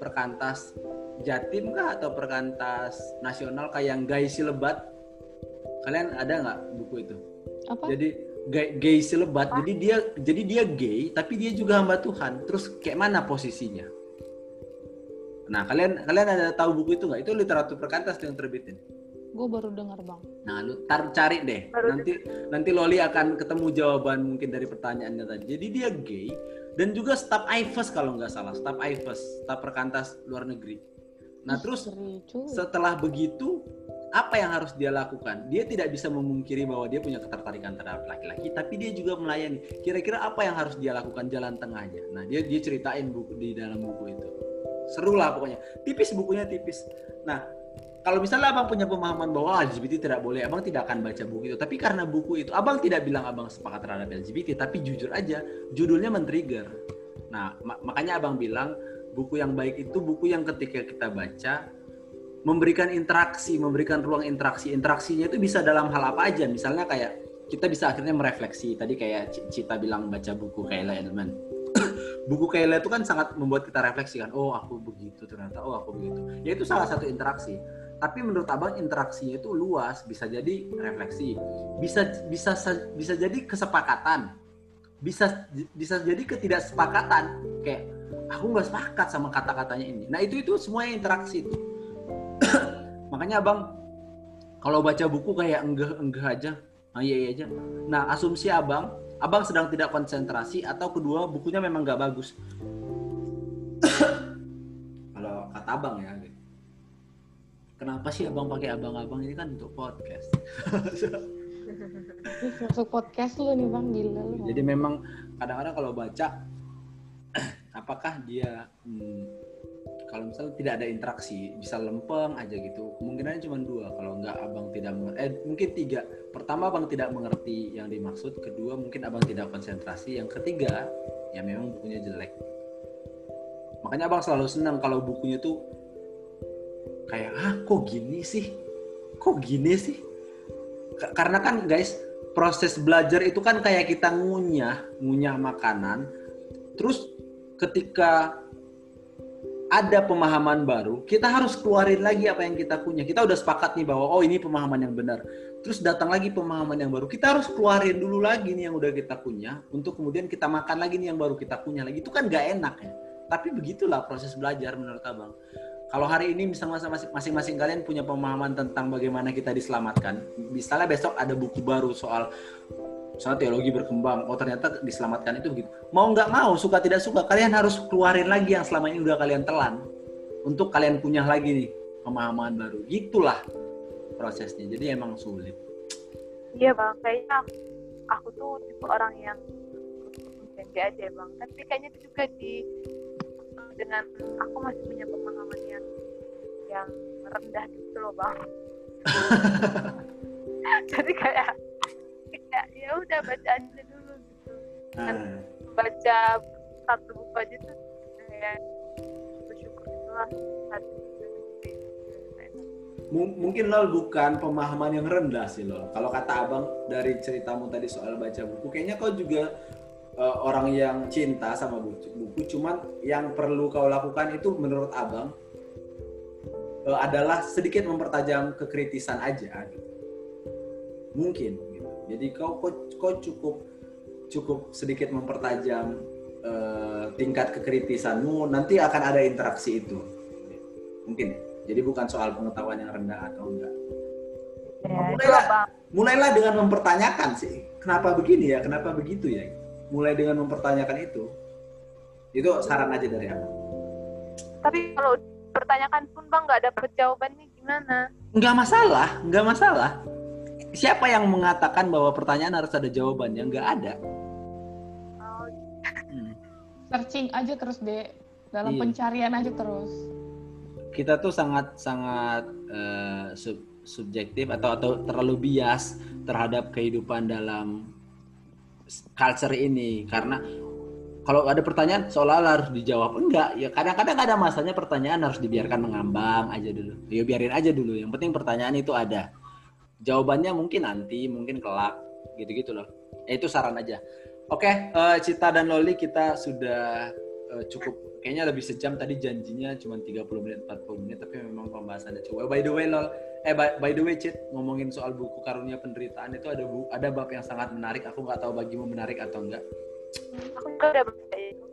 [SPEAKER 1] perkantas Jatim kah atau perkantas nasional kayak yang gay lebat kalian ada nggak buku itu
[SPEAKER 2] Apa?
[SPEAKER 1] jadi gay, gay lebat jadi dia jadi dia gay tapi dia juga hamba Tuhan terus kayak mana posisinya nah kalian kalian ada tahu buku itu nggak itu literatur perkantas yang terbitin
[SPEAKER 2] Gue baru dengar bang.
[SPEAKER 1] Nah, lu tar cari deh.
[SPEAKER 3] Baru
[SPEAKER 1] nanti nanti Loli akan ketemu jawaban mungkin dari pertanyaannya tadi. Jadi dia gay dan juga staf IFES kalau nggak salah, staf IFES, staf perkantas luar negeri. Nah, terus
[SPEAKER 2] cuy.
[SPEAKER 1] setelah begitu apa yang harus dia lakukan? Dia tidak bisa memungkiri bahwa dia punya ketertarikan terhadap laki-laki, tapi dia juga melayani. Kira-kira apa yang harus dia lakukan jalan tengahnya? Nah, dia dia ceritain buku di dalam buku itu. Seru lah pokoknya. Tipis bukunya tipis. Nah, kalau misalnya abang punya pemahaman bahwa ah, LGBT tidak boleh, abang tidak akan baca buku itu. Tapi karena buku itu, abang tidak bilang abang sepakat terhadap LGBT, tapi jujur aja, judulnya men-trigger. Nah, ma- makanya abang bilang buku yang baik itu buku yang ketika kita baca memberikan interaksi, memberikan ruang interaksi. Interaksinya itu bisa dalam hal apa aja. Misalnya kayak kita bisa akhirnya merefleksi. Tadi kayak Cita bilang baca buku Kayla Edelman. buku Kayla itu kan sangat membuat kita refleksi kan. Oh, aku begitu ternyata. Oh, aku begitu. Ya itu salah satu interaksi. Tapi menurut abang interaksinya itu luas, bisa jadi refleksi, bisa bisa bisa jadi kesepakatan, bisa bisa jadi ketidaksepakatan. Kayak aku nggak sepakat sama kata-katanya ini. Nah itu itu semuanya interaksi itu. Makanya abang kalau baca buku kayak enggah enggah aja, ah iya iya aja. Nah asumsi abang, abang sedang tidak konsentrasi atau kedua bukunya memang nggak bagus. kalau kata abang ya. gitu. Kenapa sih abang pakai abang-abang ini kan untuk podcast?
[SPEAKER 2] Masuk podcast lu nih bang, gila lu.
[SPEAKER 1] Jadi memang kadang-kadang kalau baca apakah dia hmm, kalau misalnya tidak ada interaksi bisa lempeng aja gitu. Kemungkinannya cuma dua kalau nggak abang tidak mengerti eh mungkin tiga. Pertama abang tidak mengerti yang dimaksud. Kedua mungkin abang tidak konsentrasi. Yang ketiga ya memang bukunya jelek. Makanya abang selalu senang kalau bukunya tuh kayak ah kok gini sih? Kok gini sih? Ka- karena kan guys proses belajar itu kan kayak kita ngunyah ngunyah makanan. Terus ketika ada pemahaman baru, kita harus keluarin lagi apa yang kita punya. Kita udah sepakat nih bahwa oh ini pemahaman yang benar. Terus datang lagi pemahaman yang baru. Kita harus keluarin dulu lagi nih yang udah kita punya untuk kemudian kita makan lagi nih yang baru kita punya lagi. Itu kan gak enak ya. Tapi begitulah proses belajar menurut Abang. Kalau hari ini misalnya masing-masing kalian punya pemahaman tentang bagaimana kita diselamatkan. Misalnya besok ada buku baru soal soal teologi berkembang. Oh ternyata diselamatkan itu begitu. Mau nggak mau, suka tidak suka, kalian harus keluarin lagi yang selama ini udah kalian telan untuk kalian punya lagi nih pemahaman baru. Gitulah prosesnya. Jadi emang sulit.
[SPEAKER 3] Iya bang, kayaknya aku, aku tuh tipe orang yang janji aja bang. Tapi kayaknya itu juga di dengan aku masih punya pemahaman yang yang rendah gitu loh bang. Jadi kayak kayak ya udah baca aja dulu gitu.
[SPEAKER 1] Nah,
[SPEAKER 3] Baca satu buku aja tuh kayak bersyukur gitu lah.
[SPEAKER 1] mu- mungkin lol bukan pemahaman yang rendah sih lol. Kalau kata abang dari ceritamu tadi soal baca buku, kayaknya kau juga eh, orang yang cinta sama buku, buku. Cuman yang perlu kau lakukan itu menurut abang eh, adalah sedikit mempertajam kekritisan aja. Gitu. Mungkin. Jadi kau, kau kau cukup cukup sedikit mempertajam eh, tingkat kekritisanmu. Nanti akan ada interaksi itu. Mungkin. Jadi bukan soal pengetahuan yang rendah atau enggak.
[SPEAKER 3] Ya,
[SPEAKER 1] Mulailah. Mulailah dengan mempertanyakan sih, kenapa begini ya, kenapa begitu ya. Mulai dengan mempertanyakan itu. Itu saran aja dari aku.
[SPEAKER 3] Tapi kalau pertanyakan pun bang nggak dapet jawabannya gimana?
[SPEAKER 1] Enggak masalah, enggak masalah. Siapa yang mengatakan bahwa pertanyaan harus ada jawabannya? Enggak ada.
[SPEAKER 3] Oh,
[SPEAKER 1] Hmm.
[SPEAKER 2] Searching aja terus deh, dalam
[SPEAKER 1] Iya.
[SPEAKER 2] pencarian aja terus.
[SPEAKER 1] Kita tuh sangat sangat eh, sub- subjektif atau atau terlalu bias terhadap kehidupan dalam culture ini karena kalau ada pertanyaan seolah-olah harus dijawab enggak ya kadang-kadang ada masanya pertanyaan harus dibiarkan mengambang aja dulu ya biarin aja dulu yang penting pertanyaan itu ada jawabannya mungkin nanti mungkin kelak gitu-gitu loh. Ya, itu saran aja. Oke, eh, Cita dan Loli kita sudah eh, cukup kayaknya lebih sejam tadi janjinya cuma 30 menit 40 menit tapi memang pembahasannya cukup. By the way Lol, eh by, by the way Cit ngomongin soal buku Karunia Penderitaan itu ada bu, ada bab yang sangat menarik. Aku nggak tahu bagimu menarik atau enggak.
[SPEAKER 3] Aku udah baca itu.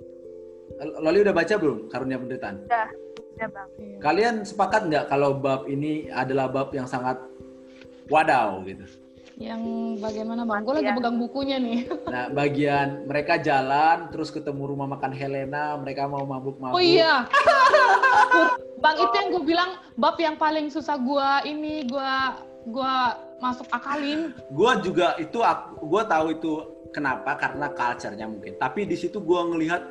[SPEAKER 1] Loli udah baca belum Karunia Penderitaan?
[SPEAKER 3] Udah, udah bang.
[SPEAKER 2] Iya.
[SPEAKER 1] Kalian sepakat nggak kalau bab ini adalah bab yang sangat wadaw gitu?
[SPEAKER 2] Yang bagaimana bang? Gue lagi
[SPEAKER 3] Iya.
[SPEAKER 2] pegang bukunya nih.
[SPEAKER 1] Nah, bagian mereka jalan terus ketemu rumah makan Helena, mereka mau mabuk-mabuk.
[SPEAKER 2] Oh iya. bang itu yang gue bilang bab yang paling susah gue ini gue gue masuk akalin.
[SPEAKER 1] Gua juga itu aku gua tahu itu kenapa karena culture-nya mungkin. Tapi di situ gua ngelihat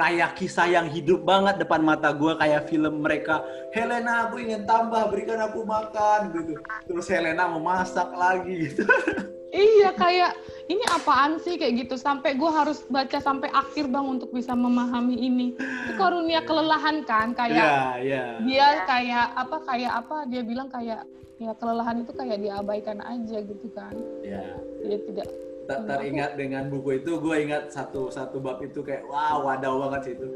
[SPEAKER 1] kayak kisah yang hidup banget depan mata gua kayak film mereka. Helena, aku ingin tambah, berikan aku makan gitu. Terus Helena memasak lagi gitu.
[SPEAKER 2] Iya kayak ini apaan sih kayak gitu sampai gue harus baca sampai akhir bang untuk bisa memahami ini. Itu karunia kelelahan kan kayak
[SPEAKER 1] Iya, iya.
[SPEAKER 2] dia kayak apa kayak apa dia bilang kayak ya kelelahan itu kayak diabaikan aja gitu kan.
[SPEAKER 1] Iya.
[SPEAKER 2] Dia tidak
[SPEAKER 1] teringat dengan buku itu gue ingat satu satu bab itu kayak wow wadaw banget sih itu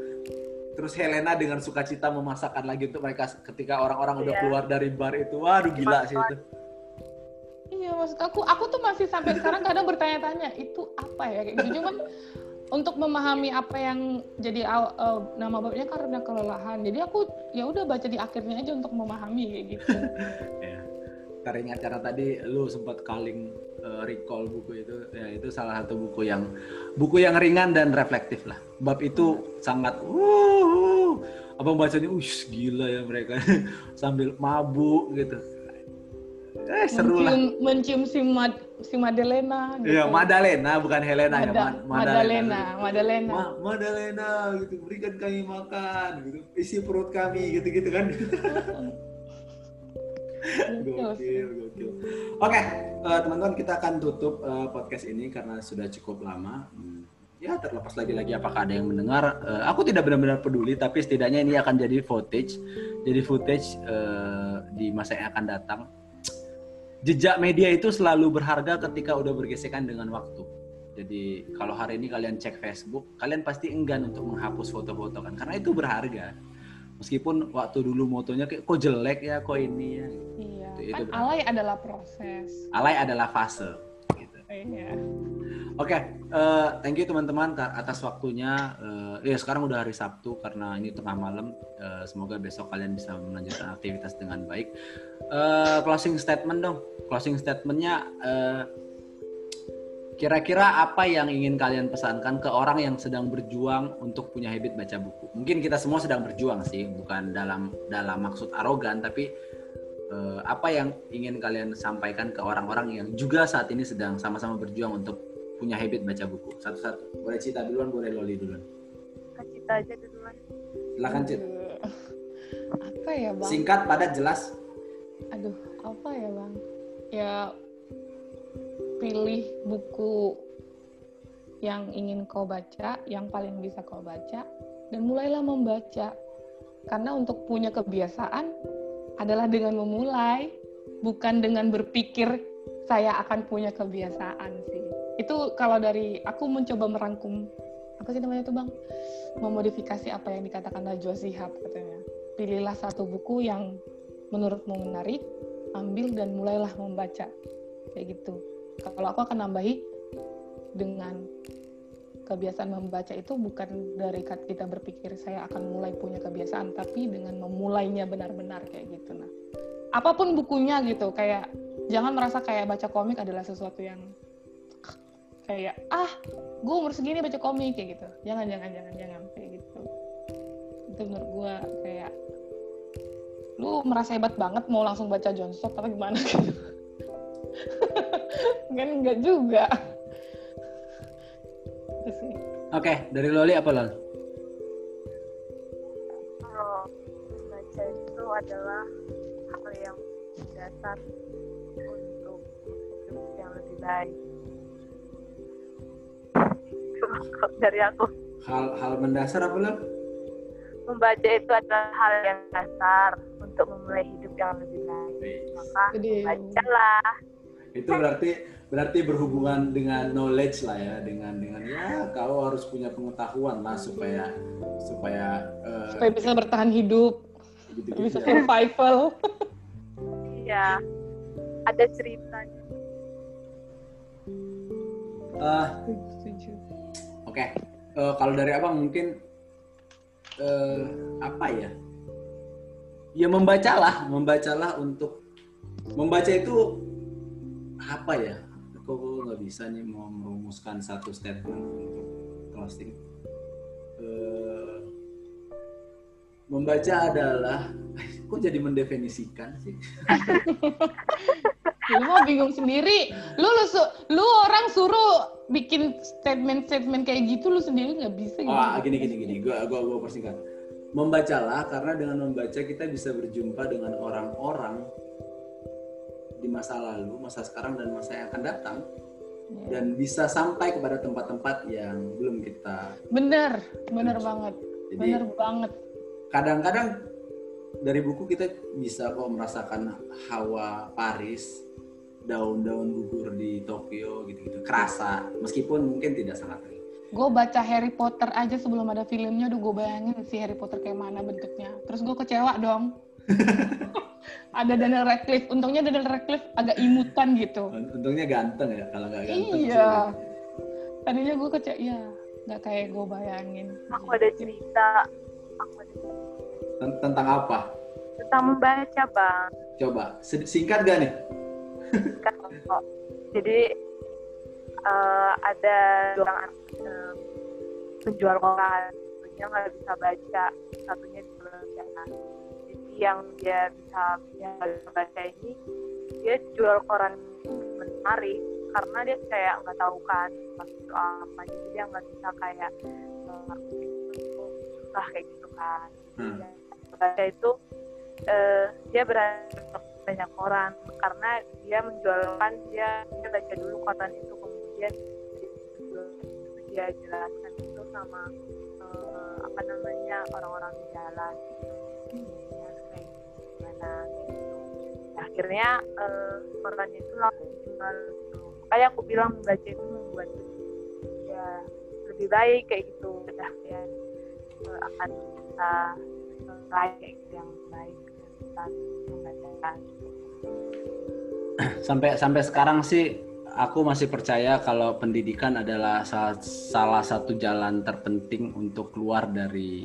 [SPEAKER 1] terus Helena dengan sukacita memasakkan lagi untuk mereka ketika orang-orang udah
[SPEAKER 3] Iya.
[SPEAKER 1] keluar dari bar itu waduh gila sih itu
[SPEAKER 2] Iya maksud aku, aku tuh masih sampai sekarang kadang bertanya-tanya itu apa ya kayak gitu. Cuman untuk memahami apa yang jadi eh, nama babnya karena kelelahan. Jadi aku ya udah baca di akhirnya aja untuk memahami kayak gitu.
[SPEAKER 1] ya teringat karena tadi lu sempat kaling uh, recall buku itu ya itu salah satu buku yang buku yang ringan dan reflektif lah bab itu sangat uh abang bacanya ush gila ya mereka sambil mabuk gitu eh seru lah
[SPEAKER 2] mencium, mencium si, Mad, si Madelena. Gitu.
[SPEAKER 1] Iya, Madalena bukan Helena ya,
[SPEAKER 2] Mada-
[SPEAKER 1] Ma-
[SPEAKER 2] Madalena, Madalena.
[SPEAKER 1] Ma Madalena gitu, berikan kami makan gitu, isi perut kami gitu-gitu kan. gokil, gokil. Oke, eh, teman-teman kita akan tutup eh, podcast ini karena sudah cukup lama. Hmm, Ya terlepas lagi-lagi apakah ada yang mendengar. Eh, aku tidak benar-benar peduli, tapi setidaknya ini akan jadi footage, jadi footage eh, di masa yang akan datang. Jejak media itu selalu berharga ketika udah bergesekan dengan waktu. Jadi kalau hari ini kalian cek Facebook, kalian pasti enggan untuk menghapus foto-foto kan, karena itu berharga. Meskipun waktu dulu motonya kayak kok jelek ya, kok ini ya.
[SPEAKER 2] Iya,
[SPEAKER 1] Itu- itu
[SPEAKER 2] kan
[SPEAKER 1] berarti.
[SPEAKER 2] alay adalah proses.
[SPEAKER 1] Alay adalah fase. Gitu.
[SPEAKER 2] Iya.
[SPEAKER 1] Oke, eh, thank you teman-teman ta- atas waktunya. Eh, ya sekarang udah hari Sabtu karena ini tengah malam. Eh, semoga besok kalian bisa melanjutkan aktivitas dengan baik. Eh, closing statement dong. Closing statementnya eh, kira-kira apa yang ingin kalian pesankan ke orang yang sedang berjuang untuk punya habit baca buku? Mungkin kita semua sedang berjuang sih, bukan dalam dalam maksud arogan, tapi eh, apa yang ingin kalian sampaikan ke orang-orang yang juga saat ini sedang sama-sama berjuang untuk punya habit baca buku satu-satu boleh Cita duluan boleh Loli duluan
[SPEAKER 3] Cita aja duluan.
[SPEAKER 1] silakan Cit
[SPEAKER 2] Aduh. Apa ya bang?
[SPEAKER 1] singkat padat jelas
[SPEAKER 2] aduh apa ya bang ya pilih buku yang ingin kau baca yang paling bisa kau baca dan mulailah membaca karena untuk punya kebiasaan adalah dengan memulai bukan dengan berpikir saya akan punya kebiasaan sih itu kalau dari aku mencoba merangkum apa sih namanya itu bang memodifikasi apa yang dikatakan Najwa Shihab katanya pilihlah satu buku yang menurutmu menarik, ambil dan mulailah membaca. Kayak gitu. Kalau aku akan nambahi dengan kebiasaan membaca itu bukan dari kita berpikir saya akan mulai punya kebiasaan, tapi dengan memulainya benar-benar kayak gitu. Nah, apa pun bukunya gitu, kayak jangan merasa kayak baca komik adalah sesuatu yang kayak ah, gue umur segini baca komik kayak gitu. Jangan, jangan, jangan, jangan kayak gitu. Itu menurut gue kayak lu merasa hebat banget mau langsung baca John Stock atau gimana gitu kan enggak juga
[SPEAKER 1] oke dari Loli apa Lol
[SPEAKER 3] Kalau baca itu adalah hal yang dasar untuk hidup yang lebih baik. Dari aku
[SPEAKER 1] hal hal mendasar apa Lol
[SPEAKER 3] membaca itu adalah hal yang dasar untuk memulai hidup yang lebih baik. Maka
[SPEAKER 2] Gede.
[SPEAKER 3] bacalah.
[SPEAKER 1] Itu berarti berarti berhubungan dengan knowledge lah ya dengan dengan ya kau harus punya pengetahuan lah supaya supaya uh,
[SPEAKER 2] supaya bisa bertahan hidup
[SPEAKER 1] gitu
[SPEAKER 2] bisa
[SPEAKER 1] ya.
[SPEAKER 2] survival
[SPEAKER 3] Iya. Ada ceritanya.
[SPEAKER 1] Eh,
[SPEAKER 2] Setuju.
[SPEAKER 1] Oke, Eh, kalau dari abang mungkin eh, apa ya? Ya membacalah, membacalah untuk membaca itu apa ya? Kok kok nggak bisa nih mau merumuskan satu statement untuk closing? Eh, membaca adalah, kok jadi mendefinisikan sih?
[SPEAKER 2] lu mau bingung sendiri lu lu su- lu orang suruh bikin statement-statement kayak gitu lu sendiri nggak bisa gitu
[SPEAKER 1] Oh, gini gini gini, gua gua gua persingkat. Membacalah karena dengan membaca kita bisa berjumpa dengan orang-orang di masa lalu, masa sekarang dan masa yang akan datang
[SPEAKER 2] Ya.
[SPEAKER 1] dan bisa sampai kepada tempat-tempat yang belum kita.
[SPEAKER 2] bener bener banget
[SPEAKER 1] Jadi
[SPEAKER 2] bener banget
[SPEAKER 1] kadang-kadang dari buku kita bisa kok merasakan hawa Paris, daun-daun gugur di Tokyo gitu-gitu. Kerasa meskipun mungkin tidak sangat real.
[SPEAKER 2] gue baca Harry Potter aja sebelum ada filmnya udah gue bayangin si Harry Potter kayak mana bentuknya terus gue kecewa dong ada Daniel Radcliffe untungnya Daniel Radcliffe agak imutan gitu
[SPEAKER 1] Untungnya ganteng ya, kalau nggak ganteng.
[SPEAKER 2] iya tadinya gue kecewa ya nggak kayak gue bayangin
[SPEAKER 3] Aku ada cerita. Aku ada cerita
[SPEAKER 1] Ten- Tentang apa?
[SPEAKER 3] tentang membaca bang.
[SPEAKER 1] Coba singkat gak nih?
[SPEAKER 3] Kan kok. Jadi eh, ada dua orang eh, penjual koran, satunya nggak bisa baca, satunya bisa baca. Yang dia bisa bisa baca ini dia jual koran menarik karena dia kayak nggak tahu kan maksud apa. Jadi dia nggak bisa kayak susah kayak gitu kan.
[SPEAKER 1] Hmm.
[SPEAKER 3] Baca itu eh, dia berani banyak koran karena dia menjualkan dia dia baca dulu koran itu kemudian dia- jelaskan itu sama eh, apa namanya orang-orang di jalan akhirnya eh, koran itu langsung dijual gitu. Kayak aku bilang membaca itu membuat ya lebih baik kayak gitu. Udah ya. Eh, akan bisa meraih yang baik dan bisa membacakan.
[SPEAKER 1] Sampai sampai sekarang sih aku masih percaya kalau pendidikan adalah salah, salah satu jalan terpenting untuk keluar dari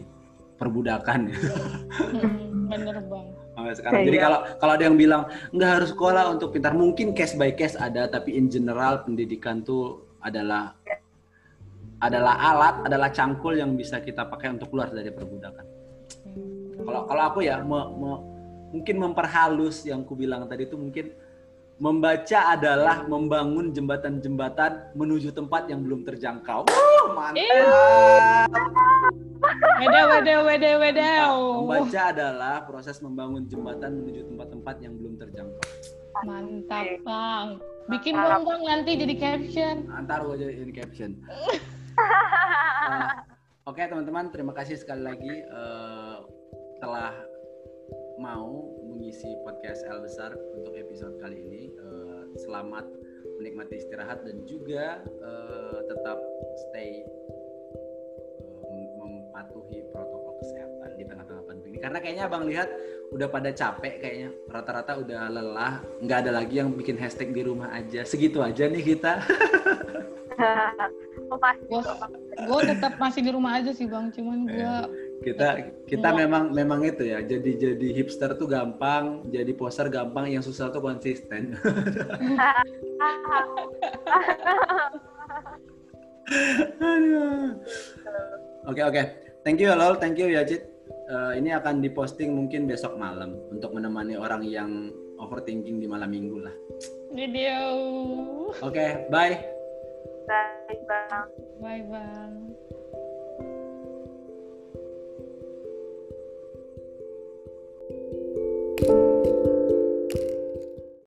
[SPEAKER 1] perbudakan.
[SPEAKER 2] Hmm, bener bang
[SPEAKER 1] Sampai sekarang. Jadi
[SPEAKER 3] Iya.
[SPEAKER 1] kalau kalau ada yang bilang nggak harus sekolah untuk pintar, mungkin case by case ada, tapi in general pendidikan tuh adalah adalah alat, adalah cangkul yang bisa kita pakai untuk keluar dari perbudakan. Kalau kalau aku ya me- me- mungkin memperhalus yang ku bilang tadi itu mungkin membaca adalah membangun jembatan-jembatan menuju tempat yang belum terjangkau. Wuh, mantap.
[SPEAKER 2] Wedew, wedew, wedew, wedew.
[SPEAKER 1] Membaca adalah proses membangun jembatan menuju tempat-tempat yang belum terjangkau.
[SPEAKER 2] Mantap bang. Bikin dong bang nanti jadi caption.
[SPEAKER 1] Antar aja ini caption. Eh, Oke teman-teman, terima kasih sekali lagi eh, telah mau mengisi podcast L besar untuk episode kali ini. Eh, selamat menikmati istirahat dan juga eh, tetap stay eh, mem- mematuhi protokol kesehatan di tengah-tengah pandemi. Karena kayaknya abang lihat udah pada capek kayaknya rata-rata udah lelah, nggak ada lagi yang bikin hashtag di rumah aja. Segitu aja nih kita.
[SPEAKER 3] oh
[SPEAKER 2] Gue tetap masih di rumah aja sih bang. Cuman gue
[SPEAKER 1] kita kita
[SPEAKER 2] Iya.
[SPEAKER 1] memang memang itu ya jadi jadi hipster tuh gampang jadi poster gampang yang susah tuh konsisten oke oke thank you ya, lol thank you ya Cit Eh, ini akan diposting mungkin besok malam untuk menemani orang yang overthinking di malam minggu lah
[SPEAKER 2] video.
[SPEAKER 1] oke bye
[SPEAKER 3] Bye, Bang.
[SPEAKER 2] Bye bang.